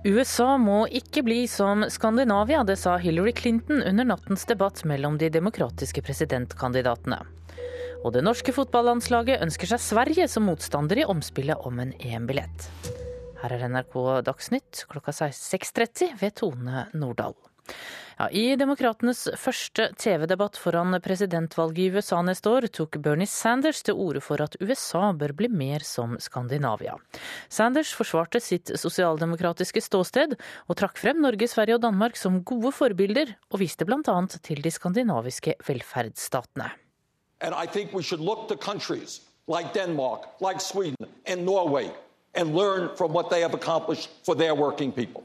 USA må ikke bli som Skandinavia, det sa Hillary Clinton under nattens debatt mellom de demokratiske presidentkandidatene. Og det norske fotballandslaget ønsker seg Sverige som motstander i omspillet om en EM-billett. Her er NRK Dagsnytt klokka 6.30 ved Tone Nordahl. Ja, I demokratenes første TV-debatt foran presidentvalget i USA neste år tok Bernie Sanders til orde for at USA bør bli mer som Skandinavia. Sanders forsvarte sitt sosialdemokratiske ståsted, og trakk frem Norge, Sverige og Danmark som gode forbilder, og viste bl.a. til de skandinaviske velferdsstatene. And I think we should look to countries like Denmark, like Sweden and Norway and learn from what they have accomplished for their working people.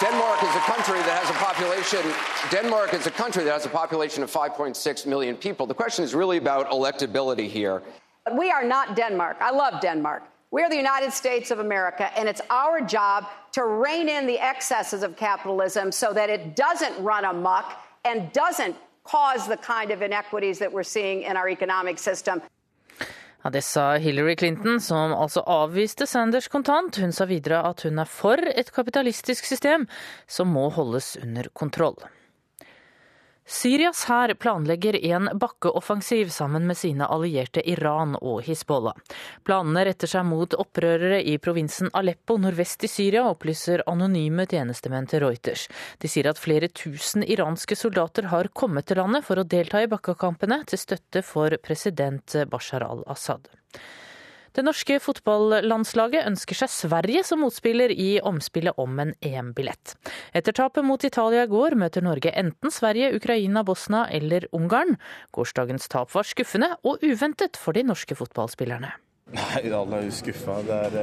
Denmark is a country that has a population. Denmark is a country that has a population of 5.6 million people. The question is really about electability here. But we are not Denmark. I love Denmark. We are the United States of America, and it's our job to rein in the excesses of capitalism so that it doesn't run amok and doesn't cause the kind of inequities that we're seeing in our economic system. Ja, Det sa Hillary Clinton, som altså avviste Sanders kontant. Hun sa videre at hun er for et kapitalistisk system som må holdes under kontroll. Syrias hær planlegger en bakkeoffensiv sammen med sine allierte Iran og Hizbollah. Planene retter seg mot opprørere i provinsen Aleppo nordvest i Syria, opplyser anonyme tjenestemenn til Reuters. De sier at flere tusen iranske soldater har kommet til landet for å delta i bakkekampene til støtte for president Bashar al-Assad. Det norske fotballandslaget ønsker seg Sverige som motspiller i omspillet om en EM-billett. Etter tapet mot Italia i går møter Norge enten Sverige, Ukraina, Bosnia eller Ungarn. Gårsdagens tap var skuffende og uventet for de norske fotballspillerne. Nei, alle er jo skuffa. Det, er,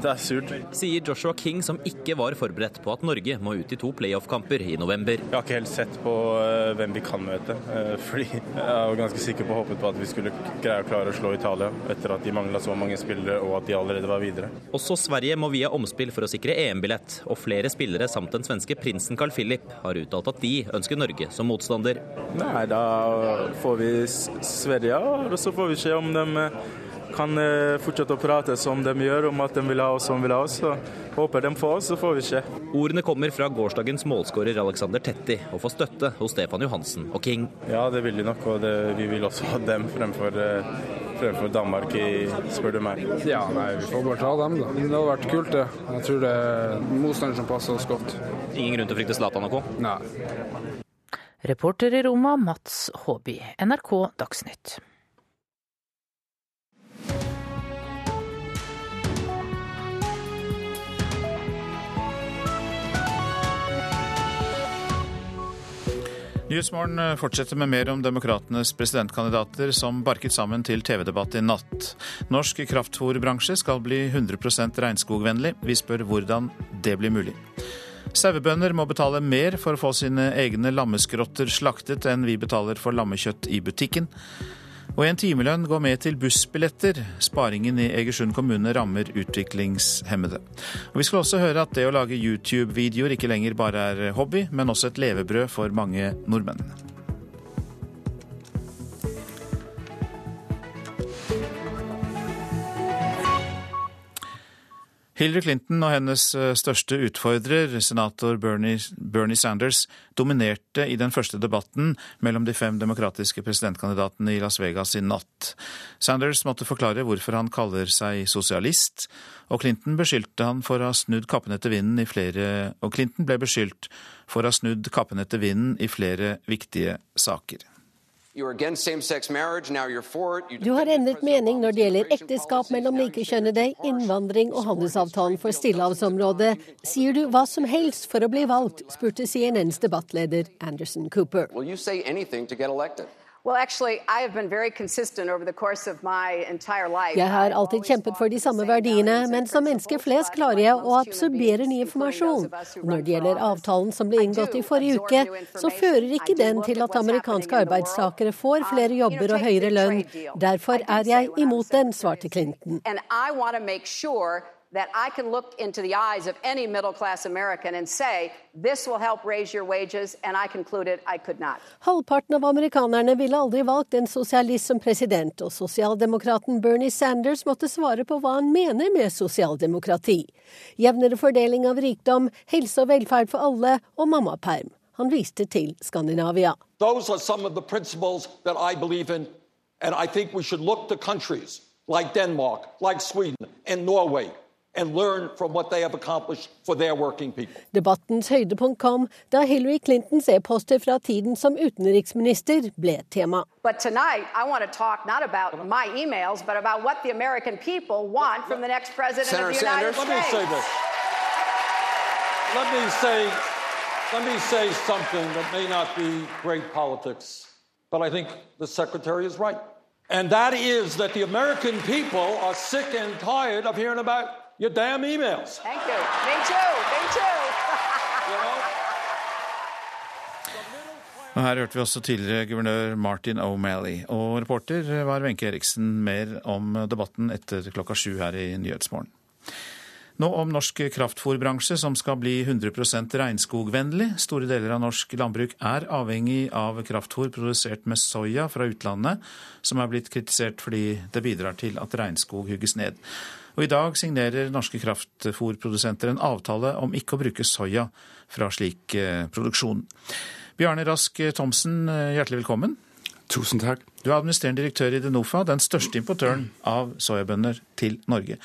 det er surt. Sier Joshua King, som ikke var forberedt på at Norge må ut i to playoff-kamper i november. Jeg har ikke helt sett på uh, hvem vi kan møte. Uh, fordi jeg var ganske sikker på og håpet på at vi skulle greie å klare å slå Italia, etter at de mangla så mange spillere og at de allerede var videre. Også Sverige må via omspill for å sikre EM-billett, og flere spillere samt den svenske prinsen Carl Philip har uttalt at de ønsker Norge som motstander. Nei, da får vi Sverige, og så får vi se om de kan eh, fortsette å prate som de gjør, om at de vil ha oss som vil ha oss. Så håper de får oss, så får vi se. Ordene kommer fra gårsdagens målskårer Alexander Tetti, og får støtte hos Stefan Johansen og King. Ja, det vil de nok, og det, vi vil også ha dem fremfor, eh, fremfor Danmark, i, spør du meg. Ja, nei, vi får bare ta dem, da. Det hadde vært kult, det. Jeg tror det er motstander som passer oss godt. Ingen grunn til å frykte Zlatan og co.? Nei. Reporter i Roma, Mats Håby. NRK Dagsnytt. Nyhetsmorgen fortsetter med mer om demokratenes presidentkandidater som barket sammen til TV-debatt i natt. Norsk kraftfòrbransje skal bli 100% regnskogvennlig. Vi spør hvordan det blir mulig. Sauebønder må betale mer for å få sine egne lammeskrotter slaktet enn vi betaler for lammekjøtt i butikken. Og en timelønn går med til bussbilletter. Sparingen i Egersund kommune rammer utviklingshemmede. Og Vi skal også høre at det å lage YouTube-videoer ikke lenger bare er hobby, men også et levebrød for mange nordmenn. Hillary Clinton og hennes største utfordrer, senator Bernie, Bernie, Sanders, dominerte i den første debatten mellom de fem demokratiske presidentkandidatene i Las Vegas i natt. Sanders måtte forklare hvorfor han kaller seg sosialist, og Clinton han for å ha snudd etter i flere Og Clinton ble beskyldt for å ha snudd kappen etter vinden i flere viktige saker. Du har endret mening når det gjelder ekteskap mellom likekjønnede, innvandring og handelsavtalen for Stillehavsområdet. Sier du hva som helst for å bli valgt, spurte CNNs debattleder Anderson Cooper. Will you say anything to get elected? Well, actually, I have been very consistent over the course of my entire life. Jeg har alltid kjempet for de samme verdiene, men som menneske flest klarer jeg å absorbere ny informasjon. Når det gjelder avtalen som ble inngått i forrige uke, så fører ikke den til at amerikanske arbeidstakere får flere jobber og høyere lønn. Derfor er jeg imot den, svarte Clinton. That I can look into the eyes of any middle class American and say, this will help raise your wages, and I concluded I could not. Halvparten av amerikanerne ville aldri valgt en sosialist som president, og sosialdemokraten Bernie Sanders måtte svare på hva han mener med sosialdemokrati. Jevnere fordeling av rikdom, helse og velferd for alle og mammaperm. Han viste til Skandinavia. Those are some of the principles that I believe in, and I think we should look to countries like Denmark, like Sweden, and Norway and learn from what they have accomplished for their working people. Debattens høydepunkt kom da Hillary Clintons e-poster fra tiden som utenriksminister ble tema. But tonight, I want to talk not about my emails, but about what the American people want from the next president Senator of the United Sanders? Let me States. say this. Let me say, let me say something that may not be great politics, but I think the secretary is right. And that is that the American people are sick and tired of hearing about your damn emails. Thank you. Me too. Me too. You know? Og Her hørte vi også tidligere guvernør Martin O'Malley. Og reporter var Wenche Eriksen. Mer om debatten etter klokka sju her i Nyhetsmorgen. Nå om norsk kraftfòrbransje som skal bli 100% regnskogvennlig. Store deler av norsk landbruk er avhengig av kraftfòr produsert med soya fra utlandet, som er blitt kritisert fordi det bidrar til at regnskog hugges ned. Og I dag signerer norske kraftfôrprodusenter en avtale om ikke å bruke soya fra slik eh, produksjon. Bjarne Rask Thomsen, eh, hjertelig velkommen. Tusen takk. Du er administrerende direktør i Denofa, den største importøren av soyabønner til Norge.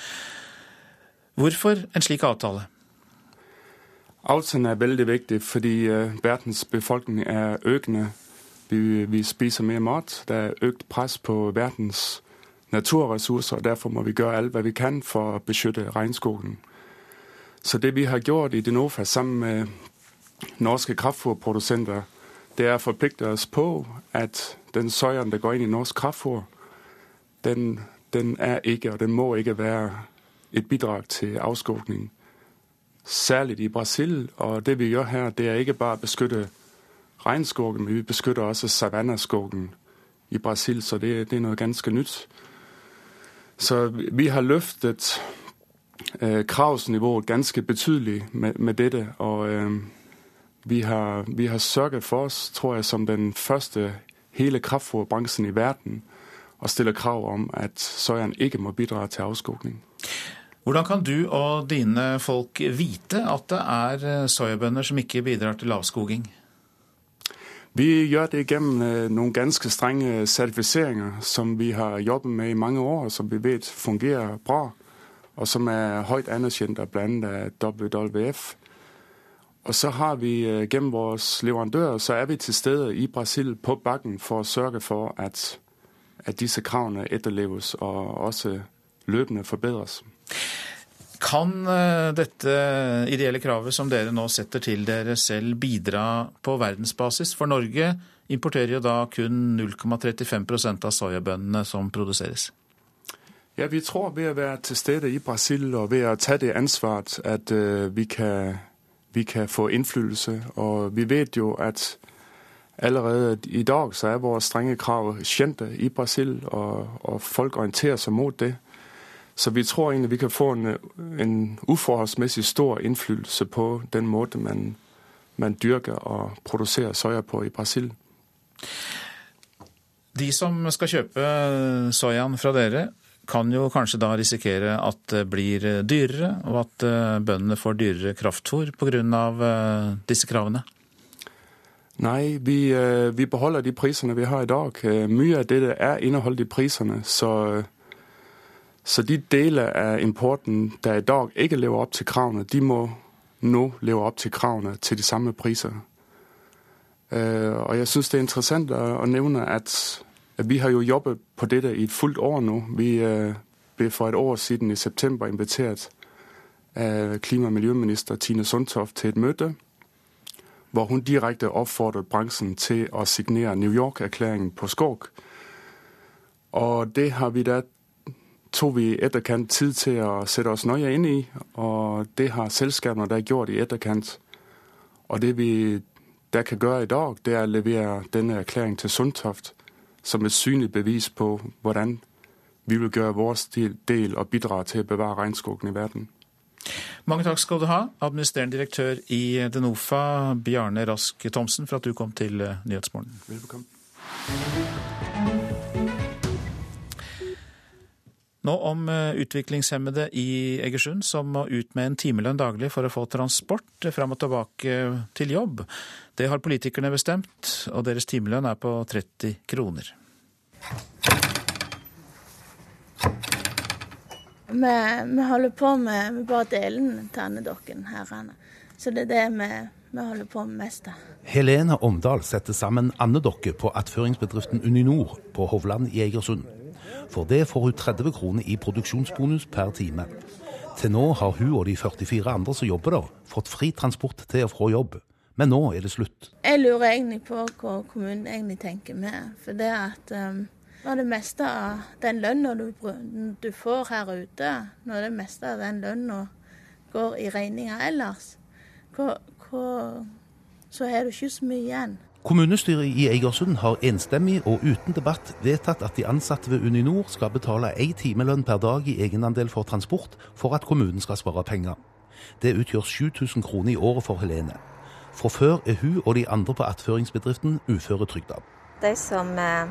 Hvorfor en slik avtale? Avtalen er veldig viktig, fordi uh, verdens befolkning er økende. Vi, vi spiser mer mat. Det er økt press på verdens naturressurser, og derfor må vi gjøre alt hva vi kan for å beskytte regnskogen. Så det vi har gjort i Denofa sammen med norske kraftfôrprodusenter, det er å forplikte oss på at den soyaen der går inn i norsk kraftfôr, den, den er ikke, og den må ikke være et bidrag til avskogning. Særlig i Brasil, og det vi gjør her, det er ikke bare å beskytte regnskogen, men vi beskytter også savannaskogen i Brasil, så det, det er noe ganske nytt. Så vi har løftet øh, kravsnivået ganske betydelig med, med dette, og øh, vi, har, vi har sørget for oss, tror jeg, som den første hele kraftfôrbransjen i verden, å stille krav om at soyaen ikke må bidra til avskogning. Hvordan kan du og dine folk vite at det er soyabønder som ikke bidrar til avskoging? Vi gjør det gjennom øh, noen ganske strenge sertifiseringer som vi har jobbet med i mange år, som vi vet fungerer bra, og som er høyt anerkjent av bl.a. WWF. Og så har vi øh, gjennom våre leverandører så er vi til stede i Brasil på bakken for å sørge for at, at disse kravene etterleves og også løpende forbedres. Kan eh, dette ideelle kravet som dere nå setter til dere selv, bidra på verdensbasis? For Norge importerer jo da kun 0,35% av soyabønnene som produseres. Ja, vi tror ved å være til stede i Brasil og ved å ta det ansvaret at uh, vi, kan, vi kan få innflytelse. Og vi vet jo at allerede i dag så er våre strenge krav kjente i Brasil, og, og folk orienterer seg mot det. Så vi tror egentlig vi kan få en, en uforholdsmessig stor innflytelse på den måten man, man dyrker og produserer soya på i Brasil. De som skal kjøpe soyaen fra dere, kan jo kanskje da risikere at det blir dyrere, og at eh, bøndene får dyrere kraftfôr pga. disse kravene? Nei, vi, øh, vi beholder de prisene vi har i dag. Øh, Mye av dette er inneholdt i prisene. Så, så de deler av importen der i dag ikke lever opp til kravene, de må nå leve opp til kravene til de samme priser. Øh, Og jeg syns det er interessant å, nevne at, at vi har jo jobbet på dette i et fullt år nå. Vi øh, ble for et år siden i september invitert av klima- og miljøminister Tine Sundtoft til et møte hvor hun direkte oppfordret bransjen til å signere New York-erklæringen på skog. Og det har vi da tog vi i etterkant tid til å sette oss nøye inn i, og det har selskapene da gjort i etterkant. Og det vi da kan gjøre i dag, det er å levere denne erklæringen til Sundtoft som et synlig bevis på hvordan vi vil gjøre vår del og bidra til å bevare regnskogen i verden. Mange takk skal du ha, administrerende direktør i Denofa, Bjarne Rask Thomsen, for at du kom til eh, Nyhetsmorgen. Velbekomme. Nå om eh, utviklingshemmede i Egersund som må ut med en timelønn daglig for å få transport fram og tilbake til jobb. Det har politikerne bestemt, og deres timelønn er på 30 kroner. Vi, vi holder på med Vi bare delen til andedokken her. Så det er det vi, vi holder på med mest av. Helene Omdal setter sammen andedokke på attføringsbedriften Uninor på Hovland i Egersund. For det får hun 30 kroner i produksjonsbonus per time. Til nå har hun og de 44 andre som jobber der, fått fri transport til og fra jobb. Men nå er det slutt. Jeg lurer egentlig på hva kommunen egentlig tenker med. For det at um, når det meste av den lønna du, du, får her ute, når det meste av den lønna går i regninger ellers, hva, hva, så har du ikke så mye igjen. Kommunestyret i Egersund har enstemmig og uten debatt vedtatt at de ansatte ved Uninor skal betale én timelønn per dag i egenandel for transport for at kommunen skal spare penger. Det utgjør 7000 kroner i året for Helene. Fra før er hun og de andre på attføringsbedriften uføretrygda. De som eh,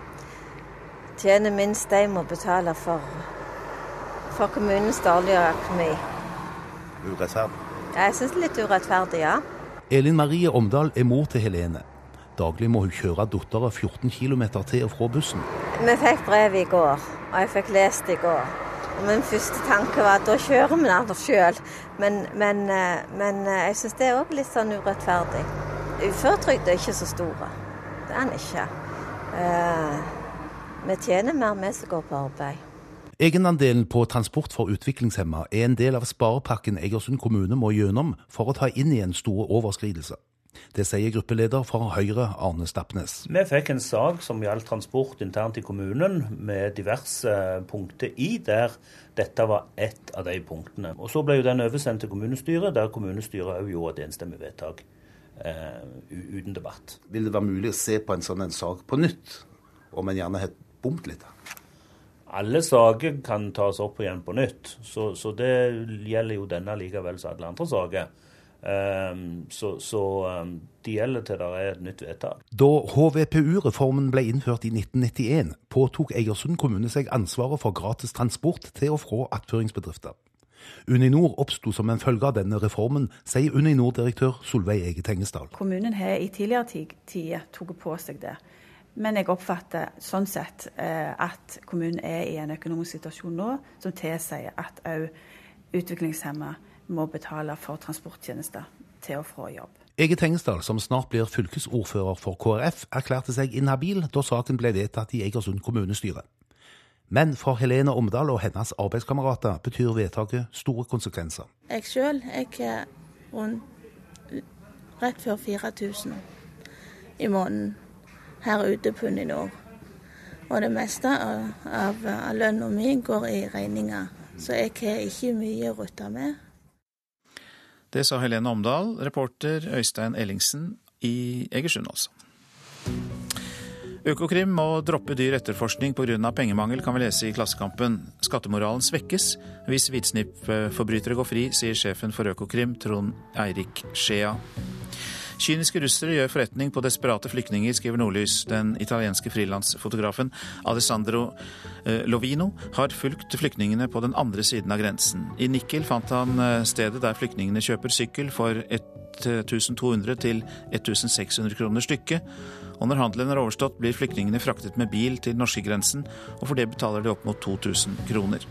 tjener minst, de må betale for, for kommunens dårligere økonomi. Urettferdig? Jeg syns det litt urettferdig, ja. Elin Marie Omdal er mor til Helene. Daglig må hun kjøre dattera 14 km til og fra bussen. Vi fikk brev i går, og jeg fikk lest i går. Og min første tanke var at da kjører vi den sjøl. Men, men, eh, men, eh, jeg syns det er òg litt sånn urettferdig. Uføretrygd er ikke så store. Det er den ikke. Uh, vi tjener mer, vi som går på arbeid. Egenandelen på transport for utviklingshemma er en del av sparepakken Egersund kommune må gjennom for å ta inn igjen store overskridelser. Det sier gruppeleder for Høyre, Arne Stapnes. Vi fikk en sak som gjaldt transport internt i kommunen, med diverse punkter i, der dette var ett av de punktene. Og Så ble jo den oversendt til kommunestyret, der kommunestyret òg gjorde et enstemmig vedtak Uh, uten debatt. Vil det være mulig å se på en sånn en sak på nytt, om en gjerne har bomt litt? Alle saker kan tas opp igjen på nytt, så, så det gjelder jo denne likevel som alle andre saker. Um, så, så um, det gjelder til det er et nytt vedtak. Da HVPU-reformen ble innført i 1991, påtok Egersund kommune seg ansvaret for gratis transport til og fra attføringsbedrifter. Uninor oppsto som en følge av denne reformen, sier Uninor-direktør Solveig Ege Tengesdal. Kommunen har i tidligere tider tatt på seg det. Men jeg oppfatter sånn sett eh, at kommunen er i en økonomisk situasjon nå som tilsier at òg utviklingshemma må betale for transporttjenester til og fra jobb. Ege Tengesdal, som snart blir fylkesordfører for KrF, erklærte seg inhabil da saken ble vedtatt i Egersund kommunestyre. Men for Helene Omdal og hennes arbeidskamerater betyr vedtaket store konsekvenser. Jeg sjøl er rundt rett før 4000 i måneden her ute på Uninor. Og det meste av, av, av lønna mi går i regninger, så jeg har ikke mye å rutte med. Det sa Helene Omdal, reporter Øystein Ellingsen i Egersund altså. Økokrim må droppe dyr etterforskning pga. pengemangel, kan vi lese i Klassekampen. Skattemoralen svekkes hvis hvitsnippforbrytere går fri, sier sjefen for Økokrim, Trond Eirik Skjea. Kyniske russere gjør forretning på desperate flyktninger, skriver Nordlys. Den italienske frilansfotografen Alessandro eh, Lovino har fulgt flyktningene på den andre siden av grensen. I Nikkel fant han eh, stedet der flyktningene kjøper sykkel for 1200 til 1600 kroner stykket. Og når handelen er overstått, blir flyktningene fraktet med bil til norskegrensen, og for det betaler de opp mot 2000 kroner.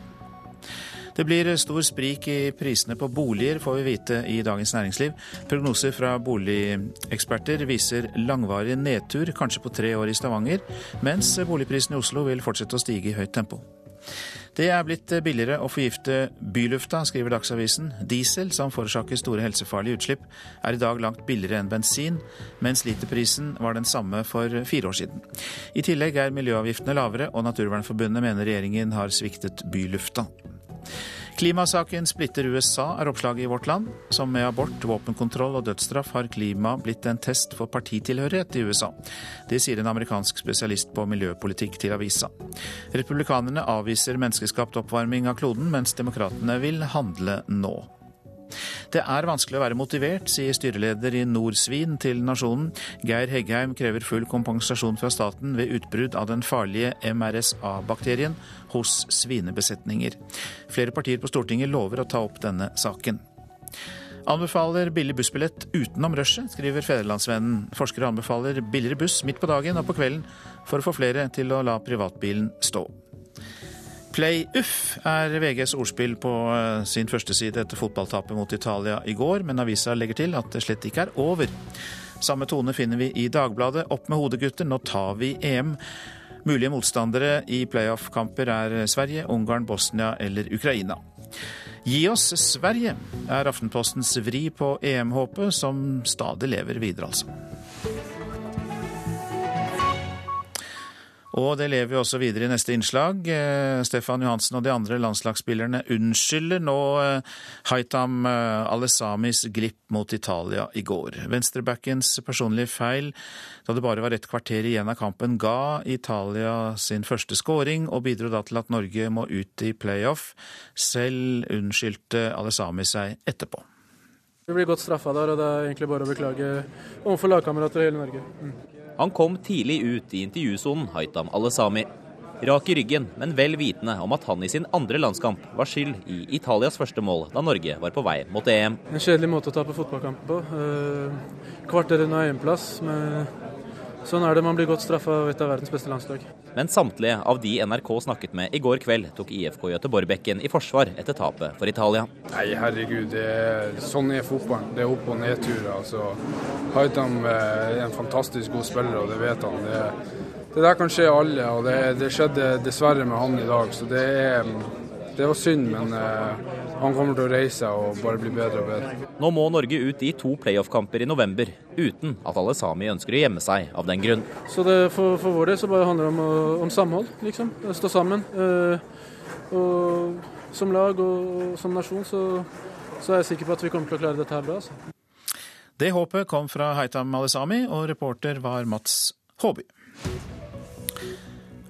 Det blir stor sprik i prisene på boliger, får vi vite i Dagens Næringsliv. Prognoser fra boligeksperter viser langvarig nedtur, kanskje på tre år i Stavanger, mens boligprisene i Oslo vil fortsette å stige i høyt tempo. Det er blitt billigere å forgifte bylufta, skriver Dagsavisen. Diesel, som forårsaker store helsefarlige utslipp, er i dag langt billigere enn bensin, mens literprisen var den samme for fire år siden. I tillegg er miljøavgiftene lavere, og Naturvernforbundet mener regjeringen har sviktet bylufta. Klimasaken splitter USA, er oppslaget i Vårt Land. Som med abort, våpenkontroll og dødsstraff har klima blitt en test for partitilhørighet i USA. Det sier en amerikansk spesialist på miljøpolitikk til avisa. Republikanerne avviser menneskeskapt oppvarming av kloden, mens demokratene vil handle nå. Det er vanskelig å være motivert, sier styreleder i Norsvin til Nasjonen. Geir Heggheim krever full kompensasjon fra staten ved utbrudd av den farlige MRSA-bakterien hos svinebesetninger. Flere partier på Stortinget lover å ta opp denne saken. Anbefaler billig bussbillett utenom rushet, skriver Fedrelandsvennen. Forskere anbefaler billigere buss midt på dagen og på kvelden for å få flere til å la privatbilen stå. Play-uff er VGs ordspill på sin sin førsteside etter fotballtapet mot Italia i går, men avisa legger til at det slett ikke er over. Samme tone finner vi i Dagbladet. Opp med hodet, gutter, nå tar vi EM. Mulige motstandere i playoff-kamper er Sverige, Ungarn, Bosnia eller Ukraina. Gi oss Sverige, er Aftenpostens vri på EM-håpet, som stadig lever videre, altså. Og det lever jo også videre i neste innslag. Eh, Stefan Johansen og de andre landslagsspillerne unnskylder nå eh, Haitam eh, Alesamis glipp mot Italia i går. Venstrebackens personlige feil da det bare var et kvarter igjen av kampen, ga Italia sin første skåring og bidro da til at Norge må ut i playoff. Selv unnskyldte Alesami seg etterpå. Vi blir godt straffa der, og det er egentlig bare å beklage overfor lagkamerater i hele Norge. Mm. Han kom tidlig ut i intervjusonen, Haitam Alesami. Rak i ryggen, men vel vitende om at han i sin andre landskamp var skyld i Italias første mål da Norge var på vei mot EM. En kjedelig måte å tape fotballkamp på. Eh, kvarter unna EM-plass. Sånn er det, man blir godt straffa av et av verdens beste landslag. Men samtlige av de NRK snakket med i går kveld, tok IFK Göteborg-bekken i forsvar etter tapet for Italia. Nei, herregud, er, sånn er fotballen. Det er opp- og nedturer. Altså, Haitam er en fantastisk god spiller, og det vet han. Det, det der kan skje alle, og det, det, skjedde dessverre med han i dag. Så det, det var synd, men uh, han kommer til å reise og bare bli bedre og bedre. Nå må Norge ut i to playoff-kamper i november, uten at alle sami ønsker å gjemme seg av den grunn. Så det, for, for vår del så bare handler det om, om samhold, liksom. Stå sammen. Uh, og som lag og som nasjon så, så, er jeg sikker på at vi kommer til å klare dette her bra. Altså. Det håpet kom fra Haitam Malesami, og reporter var Mats Håby.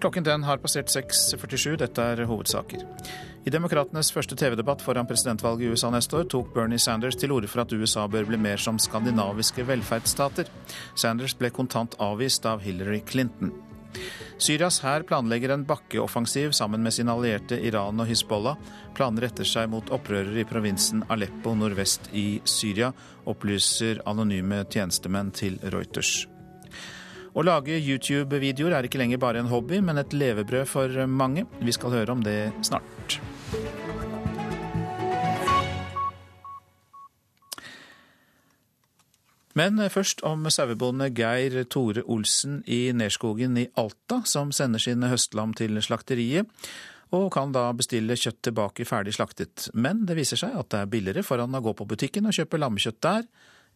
Klokken den har passert 6.47. Dette er hovedsaker. I demokratenes første TV-debatt foran presidentvalget i USA neste år tok Bernie Sanders til orde for at USA bør bli mer som skandinaviske velferdsstater. Sanders ble kontant avvist av Hillary Clinton. Syrias hær planlegger en bakkeoffensiv sammen med sine allierte Iran og Hizbollah. Planen retter seg mot opprørere i provinsen Aleppo nordvest i Syria, opplyser anonyme tjenestemenn til Reuters. Å lage YouTube-videoer er ikke lenger bare en hobby, men et levebrød for mange. Vi skal høre om det snart. Men først om sauebonde Geir Tore Olsen i Nerskogen i Alta, som sender sine høstlam til slakteriet, og kan da bestille kjøtt tilbake ferdig slaktet. Men det viser seg at det er billigere for han å gå på butikken og kjøpe lammekjøtt der,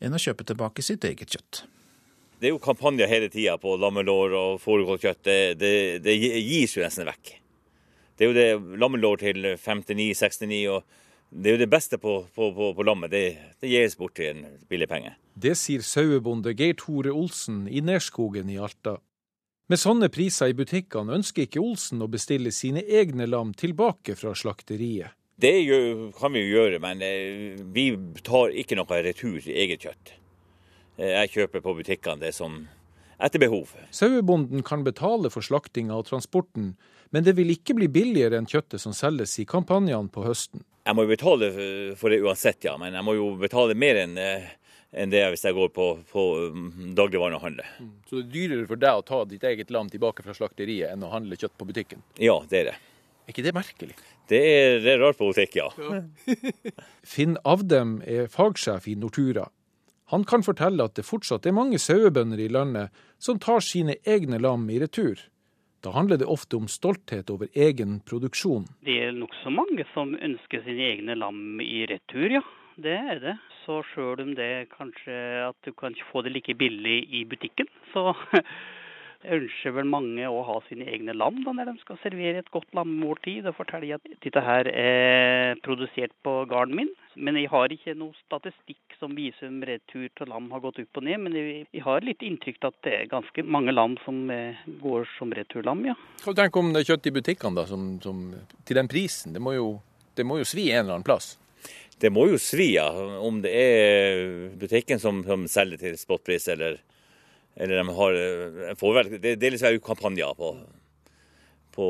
enn å kjøpe tilbake sitt eget kjøtt. Det er jo kampanjer hele tida på lammelår og fårikålkjøtt. Det, det, det, gis jo nesten vekk. Det er jo det lammelår til 59-69, og det er jo det beste på, på, på, på lammet. Det, det, gis bort til en billig penge. Det sier sauebonde Geir Tore Olsen i Nerskogen i Alta. Med sånne priser i butikkene ønsker ikke Olsen å bestille sine egne lam tilbake fra slakteriet. Det kan vi jo gjøre, men eh, vi tar ikke noe retur i eget kjøtt. Eh, jeg kjøper på butikkene det som etter behov. Sauebonden kan betale for slaktinga og transporten, men det vil ikke bli billigere enn kjøttet som selges i kampanjene på høsten. Jeg må jo betale for det uansett, ja. Men jeg må jo betale mer enn eh, enn det hvis jeg går på, på mm, og handler. Mm. Så det er dyrere for deg å ta ditt eget lam tilbake fra slakteriet enn å handle kjøtt på butikken? Ja, det er det. Er ikke det merkelig? Det er, det er rart politikk, ja. ja. Finn Avdem er fagsjef i Nortura. Han kan fortelle at det fortsatt er mange sauebønder i landet som tar sine egne lam i retur. Da handler det ofte om stolthet over egen produksjon. Det er nokså mange som ønsker sine egne lam i retur, ja. Det er det. Så sjøl om det kanskje at du kan få det like billig i butikken, så ønsker vel mange å ha sine egne lam da, når de skal servere et godt lammemåltid. Og fortelle at dette her er produsert på gården min. Men jeg har ikke noe statistikk som viser om retur til lam har gått opp og ned. Men jeg har litt inntrykk av at det er ganske mange lam som eh, går som returlam, ja. Hva tenker du om det kjøttet i butikkene, da, som, som, til den prisen? Det må, jo, det må jo svi en eller annen plass? det må jo svi ja. om det er butikken som, som selger til spotpris, eller, eller de har får vel, Det er jo kampanjer på, på,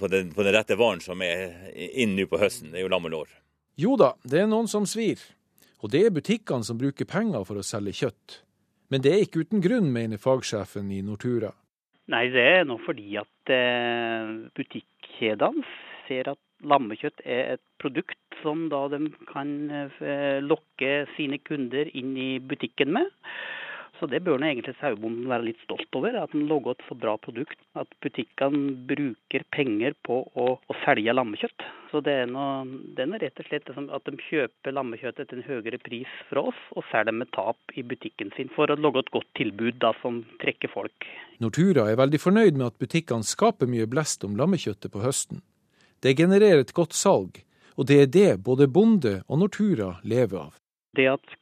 på, den, på den rette varen som er inn nå på høsten. Det er jo lammelår. Jo da, det er noen som svir. Og det er butikkene som bruker penger for å selge kjøtt. Men det er ikke uten grunn, mener fagsjefen i Nortura. Nei, det er nå fordi at eh, butikkjedene ser at lammekjøtt er et produkt som da de kan eh, lokke sine kunder inn i butikken med. Så det bør egentlig sauebonden være litt stolt over, at den lager et så bra produkt. At butikkene bruker penger på å, å selge lammekjøtt. Så det er, noe, det er rett og slett at de kjøper lammekjøttet til en høyere pris fra oss, og selger med tap i butikken sin for å lage et godt tilbud da, som trekker folk. Nortura er veldig fornøyd med at butikkene skaper mye blest om lammekjøttet på høsten. Det genererer et godt salg, og det er det både bonde og Nortura lever av. Det at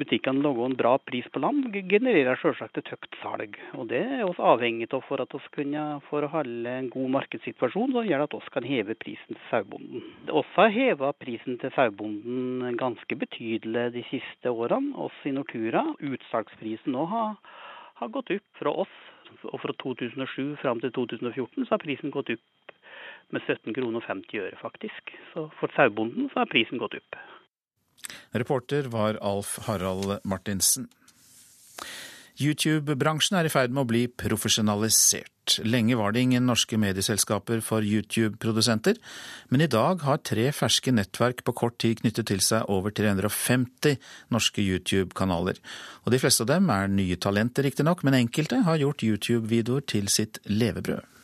butikkene lager en bra pris på lam, genererer selvsagt et høyt salg. Og Det er vi avhengig av for at vi kunne for å holde en god markedssituasjon som gjør at vi kan heve prisen til sauebonden. Vi har hevet prisen til sauebonden ganske betydelig de siste årene, oss i Nortura. Utsalgsprisen nå har, har gått opp fra oss. Og fra 2007 fram til 2014 så har prisen gått opp med 17 kroner og 50 øre, faktisk. Så for sauebonden har prisen gått opp. Reporter var Alf Harald Martinsen. YouTube-bransjen er i ferd med å bli profesjonalisert. Lenge var det ingen norske medieselskaper for YouTube-produsenter, men i dag har tre ferske nettverk på kort tid knyttet til seg over 350 norske YouTube-kanaler. Og de fleste av dem er nye talenter, riktignok, men enkelte har gjort YouTube-videoer til sitt levebrød.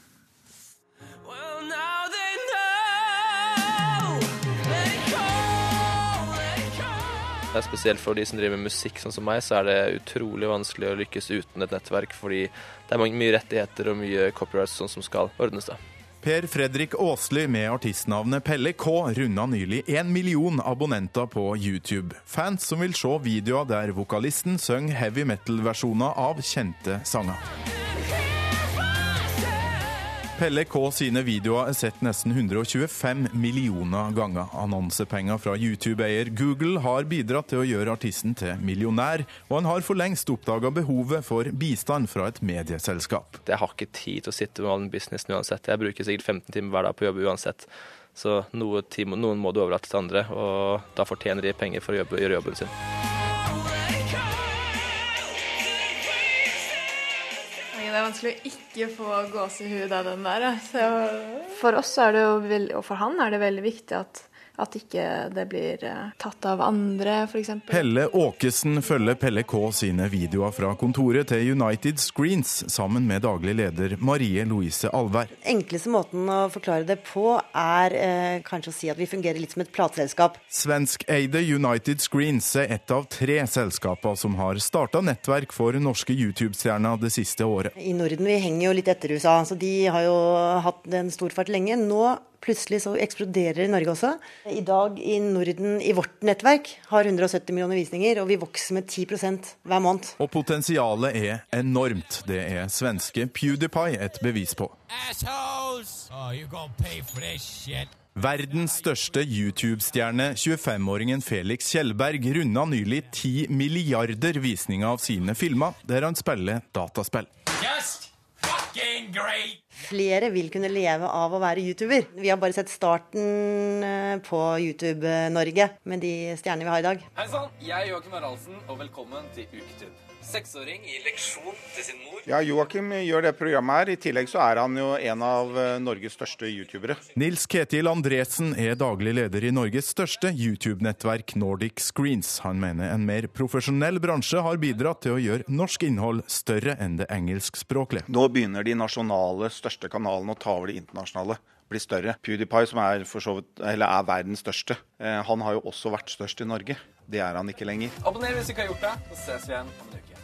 Spesielt for de som driver med musikk, sånn som meg, så er det utrolig vanskelig å lykkes uten et nettverk, fordi det er mye rettigheter og mye copyrights sånn som skal ordnes. da. Per Fredrik Aasli med artistnavnet Pelle K runda nylig én million abonnenter på YouTube. Fans som vil se videoer der vokalisten synger heavy metal-versjoner av kjente sanger. Pelle K sine videoer er sett nesten 125 millioner ganger. Annonsepenger fra YouTube-eier Google har bidratt til å gjøre artisten til millionær, og han har for lengst oppdaga behovet for bistand fra et medieselskap. Jeg har ikke tid til å sitte med all den businessen uansett. Jeg bruker sikkert 15 timer hver dag på jobb uansett. Så noen må du overlate til andre, og da fortjener de penger for å gjøre jobben sin. Vanskelig å ikke få gåsehud av den der. Så for oss er det jo, og for han er det veldig viktig at at ikke det blir eh, tatt av andre, f.eks. Pelle Åkesen følger Pelle K sine videoer fra kontoret til United Screens sammen med daglig leder Marie Louise Alvær. Enkleste måten å forklare det på er eh, kanskje å si at vi fungerer litt som et plateselskap. Svenskeide United Screens er ett av tre selskaper som har starta nettverk for norske YouTube-stjerner det siste året. I Norden vi henger jo litt etter USA, så de har jo hatt en stor fart lenge. Nå plutselig så eksploderer i Norge også. I dag i Norden, i vårt nettverk, har 170 millioner visninger, og vi vokser med 10 hver måned. Og potensialet er enormt. Det er svenske PewDiePie et bevis på. Oh, Verdens største YouTube-stjerne, 25-åringen Felix Kjellberg, runda nylig 10 milliarder visninger av sine filmer, der han spiller dataspill. Just fucking great! Flere vil kunne leve av å være YouTuber. Vi har bare sett starten eh, på YouTube-Norge med de stjernene vi har i dag. Hei sann, jeg er Joakim Haraldsen, og velkommen til Uketube. Seksåring i leksjon til sin mor. Ja, Joakim gjør det programmet her. I tillegg så er han jo en av eh, Norges største youtubere. Nils Ketil Andresen er daglig leder i Norges største YouTube-nettverk Nordic Screens. Han mener en mer profesjonell bransje har bidratt til å gjøre norsk innhold større enn det engelskspråklige. Nå begynner de nasjonale største kanalene å ta over de internasjonale blir større. PewDiePie, som er, vidt, er verdens største, eh, han har jo også vært størst i Norge. Det er han ikke lenger. Abonner hvis du ikke har gjort det, så ses vi igjen om en uke.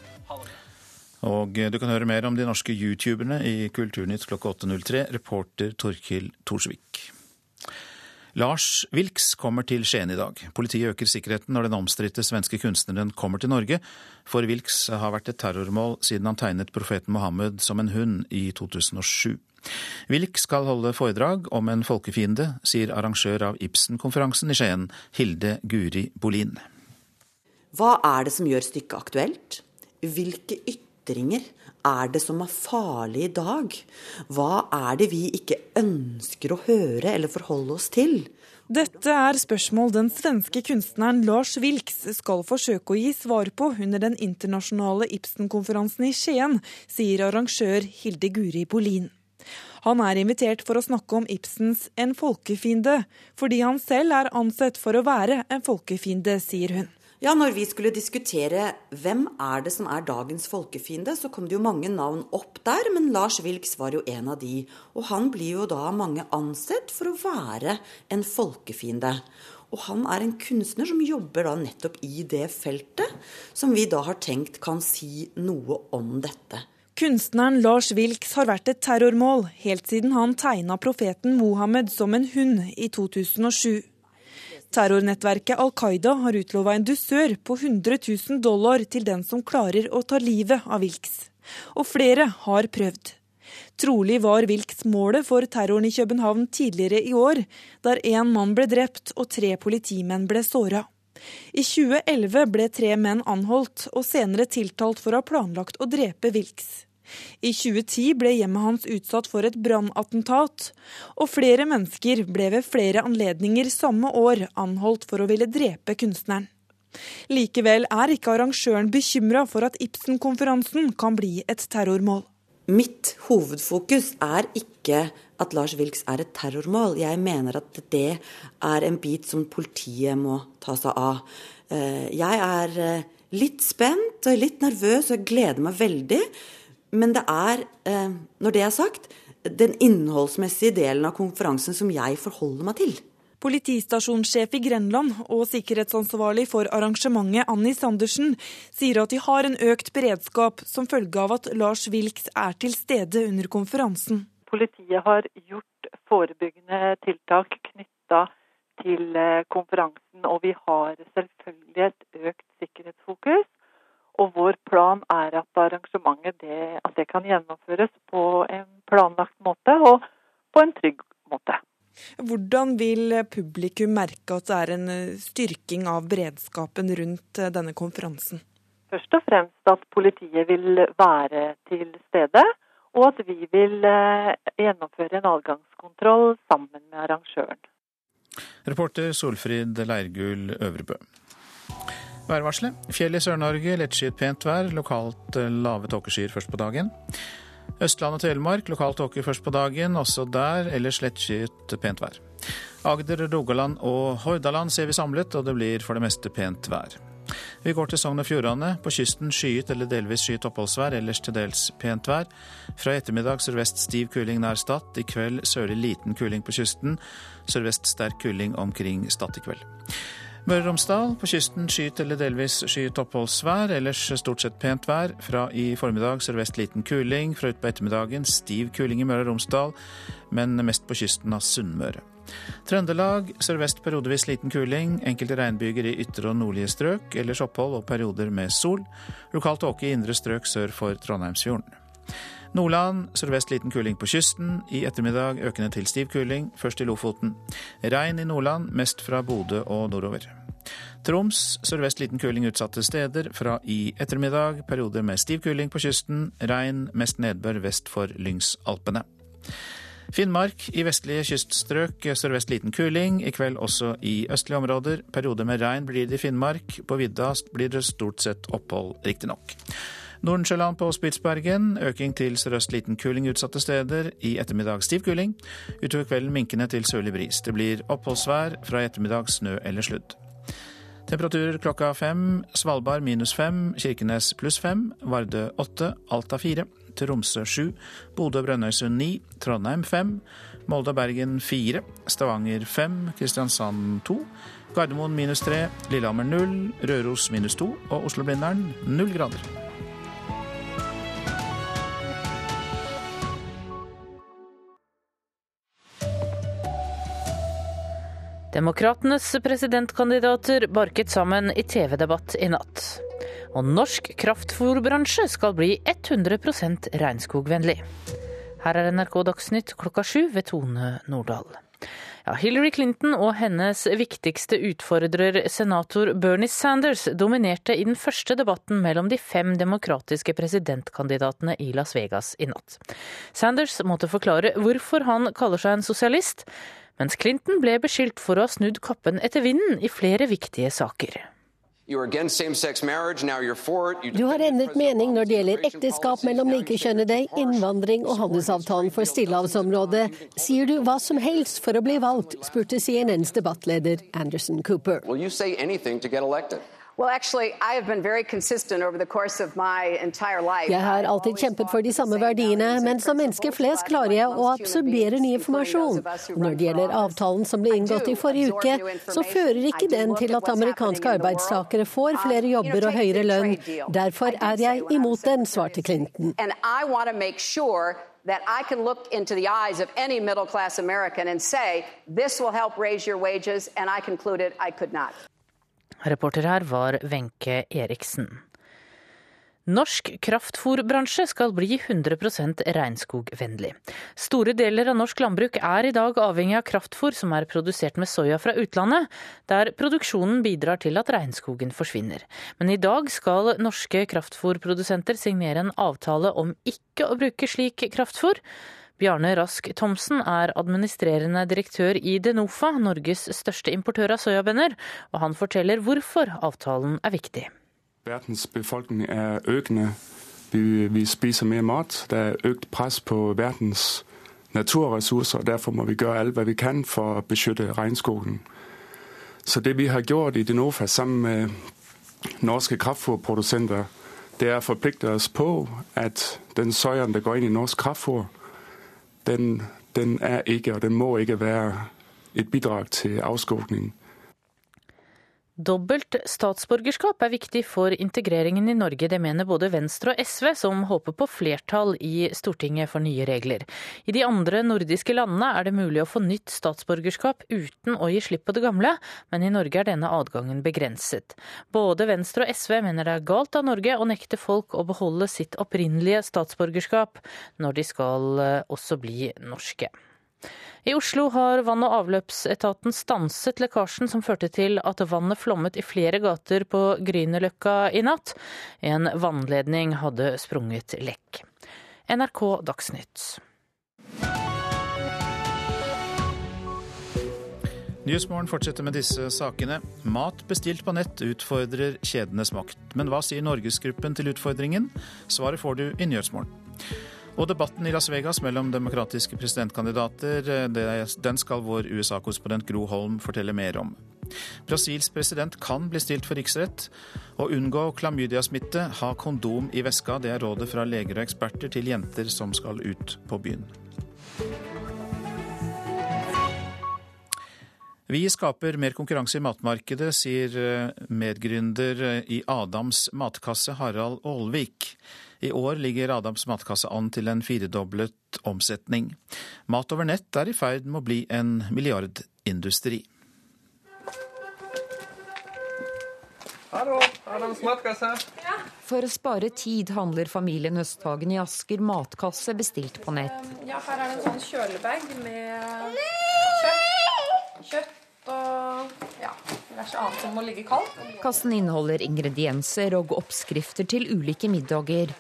Og du kan høre mer om de norske youtuberne i Kulturnytt klokka 8.03. Reporter Torkil Thorsvik. Lars Wilks kommer til Skien i dag. Politiet øker sikkerheten når den omstridte svenske kunstneren kommer til Norge, for Wilks har vært et terrormål siden han tegnet profeten Mohammed som en hund i 2007. Wilk skal holde foredrag om en folkefiende, sier arrangør av Ibsen-konferansen i Skien, Hilde Guri Bolin. Hva er det som gjør stykket aktuelt? Hvilke ytringer er det som er farlig i dag? Hva er det vi ikke ønsker å høre eller forholde oss til? Dette er spørsmål den svenske kunstneren Lars Wilks skal forsøke å gi svar på under den internasjonale Ibsen-konferansen i Skien, sier arrangør Hilde Guri Bolin. Han er invitert for å snakke om Ibsens En folkefiende, fordi han selv er ansett for å være en folkefiende, sier hun. Ja, når vi skulle diskutere hvem er det som er dagens folkefiende, så kom det jo mange navn opp der, men Lars Wilks var jo en av de. Og han blir jo da mange ansett for å være en folkefiende. Og han er en kunstner som jobber da nettopp i det feltet, som vi da har tenkt kan si noe om dette. Kunstneren Lars Wilks har vært et terrormål helt siden han tegna profeten Mohammed som en hund i 2007. Terrornettverket Al Qaida har utlova en dusør på 100 000 dollar til den som klarer å ta livet av Wilks. Og flere har prøvd. Trolig var Wilks målet for terroren i København tidligere i år, der én mann ble drept og tre politimenn ble såra. I 2011 ble tre menn anholdt og senere tiltalt for å ha planlagt å drepe Wilks. I 2010 ble hjemmet hans utsatt for et brannattentat, og flere mennesker ble ved flere anledninger samme år anholdt for å ville drepe kunstneren. Likevel er ikke arrangøren bekymra for at Ibsen-konferansen kan bli et terrormål. Mitt hovedfokus er ikke at Lars Wilks er et terrormål. Jeg mener at det er en bit som politiet må ta seg av. Eh, jeg er eh, litt spent og litt nervøs og jeg gleder meg veldig. Men det er, eh, når det er sagt, den innholdsmessige delen av konferansen som jeg forholder meg til. Politistasjonssjef i Grenland og sikkerhetsansvarlig for arrangementet, Annie Sandersen, sier at de har en økt beredskap som følge av at Lars Wilks er til stede under konferansen. Politiet har gjort forebyggende tiltak knytta til eh, konferansen, og vi har selvfølgelig et økt sikkerhetsfokus. Og vår plan er at arrangementet det, at det kan gjennomføres på en planlagt måte og på en trygg måte. Hvordan vil publikum merke at det er en eh, styrking av beredskapen rundt eh, denne konferansen? Først og fremst at politiet vil være til stede, og at vi vil eh, gjennomføre en adgangskontroll sammen med arrangøren. Reporter Solfrid Leirgull Øvrebø. Værvarselet. Fjell i Sør-Norge, lettskyet pent vær. Lokalt eh, lave tåkeskyer først på dagen. Østland og Telemark, lokalt tåke først på dagen. Også der ellers lettskyet pent vær. Agder, Rogaland og Hordaland ser vi samlet, og det blir for det meste pent vær. Vi går til Sogn og Fjordane. På kysten skyet eller delvis skyet oppholdsvær, ellers til dels pent vær. Fra ettermiddag sørvest stiv kuling nær Stad. I kveld sørlig liten kuling på kysten. Sørvest sterk kuling omkring Stad i kveld. Møre og Romsdal. På kysten skyet eller delvis skyet oppholdsvær, ellers stort sett pent vær. Fra i formiddag sørvest liten kuling, fra utpå ettermiddagen stiv kuling i Møre og Romsdal, men mest på kysten av Sunnmøre. Trøndelag sørvest periodevis liten kuling, enkelte regnbyger i ytre og nordlige strøk, ellers opphold og perioder med sol. Lokalt tåke i indre strøk sør for Trondheimsfjorden. Nordland sørvest liten kuling på kysten. I ettermiddag økende til stiv kuling, først i Lofoten. Regn i Nordland, mest fra Bodø og nordover. Troms sørvest liten kuling utsatte steder. Fra i ettermiddag perioder med stiv kuling på kysten. Regn, mest nedbør vest for Lyngsalpene. Finnmark i vestlige kyststrøk sørvest liten kuling. I kveld også i østlige områder. Perioder med regn blir det i Finnmark. På vidda blir det stort sett opphold, riktignok. Nordensjøland på Spitsbergen. Øking til sørøst liten kuling utsatte steder. I ettermiddag stiv kuling. Utover kvelden minkende til sørlig bris. Det blir oppholdsvær. Fra i ettermiddag snø eller sludd. Temperaturer klokka fem. Svalbard minus fem. Kirkenes pluss fem. Vardø åtte. Alta fire. Tromsø sju. Bodø og Brønnøysund ni. Trondheim fem. Molde og Bergen fire. Stavanger fem. Kristiansand to. Gardermoen minus tre. Lillehammer null. Røros minus to. Og Oslo-Blindern null grader. Demokratenes presidentkandidater barket sammen i TV-debatt i natt. Og norsk kraftfòrbransje skal bli 100% regnskogvennlig. Her er NRK Dagsnytt klokka sju ved Tone Nordahl. Ja, Hillary Clinton og hennes viktigste utfordrer, senator Bernie Sanders, dominerte i den første debatten mellom de fem demokratiske presidentkandidatene i Las Vegas i natt. Sanders måtte forklare hvorfor han kaller seg en sosialist, mens Clinton ble beskyldt for å ha snudd kappen etter vinden i flere viktige saker. Du har endret mening når det gjelder ekteskap mellom likekjønnede, innvandring og handelsavtalen for Stillehavsområdet. Sier du hva som helst for å bli valgt, spurte CNNs debattleder Anderson Cooper. Jeg har alltid kjempet for de samme verdiene, men som menneske flest klarer jeg å absorbere ny informasjon. Når det gjelder avtalen som ble inngått i forrige uke, så fører ikke den til at amerikanske arbeidstakere får flere jobber og høyere lønn. Derfor er jeg imot den, svarte Clinton. that I can look into the eyes of any middle class American and say, this will help raise your wages, and I concluded I could not. Reporter her var Wenche Eriksen. Norsk kraftfôrbransje skal bli 100% regnskogvennlig. Store deler av norsk landbruk er i dag avhengig av kraftfôr som er produsert med soya fra utlandet, der produksjonen bidrar til at regnskogen forsvinner. Men i dag skal norske kraftfôrprodusenter signere en avtale om ikke å bruke slik kraftfôr. Bjarne Rask Thomsen er administrerende direktør i Denofa, Norges største importør av soyabønner, og han forteller hvorfor avtalen er viktig. Verdens befolkning er økende. Vi, vi spiser mer mat. Det er økt press på verdens naturressurser. og Derfor må vi gjøre alt hva vi kan for å beskytte regnskogen. Så det vi har gjort i Denofa sammen med norske kraftfôrprodusenter, det er å forplikte oss på at den soyaen som går inn i norsk kraftfôr, den, den er ikke, og den må ikke være et bidrag til avskogning. Dobbelt statsborgerskap er viktig for integreringen i Norge. Det mener både Venstre og SV, som håper på flertall i Stortinget for nye regler. I de andre nordiske landene er det mulig å få nytt statsborgerskap uten å gi slipp på det gamle, men i Norge er denne adgangen begrenset. Både Venstre og SV mener det er galt av Norge å nekte folk å beholde sitt opprinnelige statsborgerskap når de skal eh, også bli norske. I Oslo har vann- og avløpsetaten stanset lekkasjen som førte til at vannet flommet i flere gater på Grünerløkka i natt. En vannledning hadde sprunget lekk. NRK Dagsnytt. Nyhetsmorgen fortsetter med disse sakene. Mat bestilt på nett utfordrer kjedenes makt. Men hva sier Norgesgruppen til utfordringen? Svaret får du i Nyhetsmorgen. Og debatten i Las Vegas mellom demokratiske presidentkandidater, den skal vår USA-korrespondent Gro Holm fortelle mer om. Brasils president kan bli stilt for riksrett. Å unngå klamydiasmitte, ha kondom i veska, det er rådet fra leger og eksperter til jenter som skal ut på byen. Vi skaper mer konkurranse i matmarkedet, sier medgründer i Adams matkasse Harald Aalvik. I år ligger Adams matkasse an til en firedoblet omsetning. Mat over nett er i ferd med å bli en milliardindustri. Hallo, Adams matkasse. Ja. For å spare tid handler familien Høsthagen i Asker matkasse bestilt på nett. Ja, her er det en sånn kjølebag med kjøtt. kjøtt og ja, diverse annet som må ligge kaldt. Kassen inneholder ingredienser og oppskrifter til ulike middager.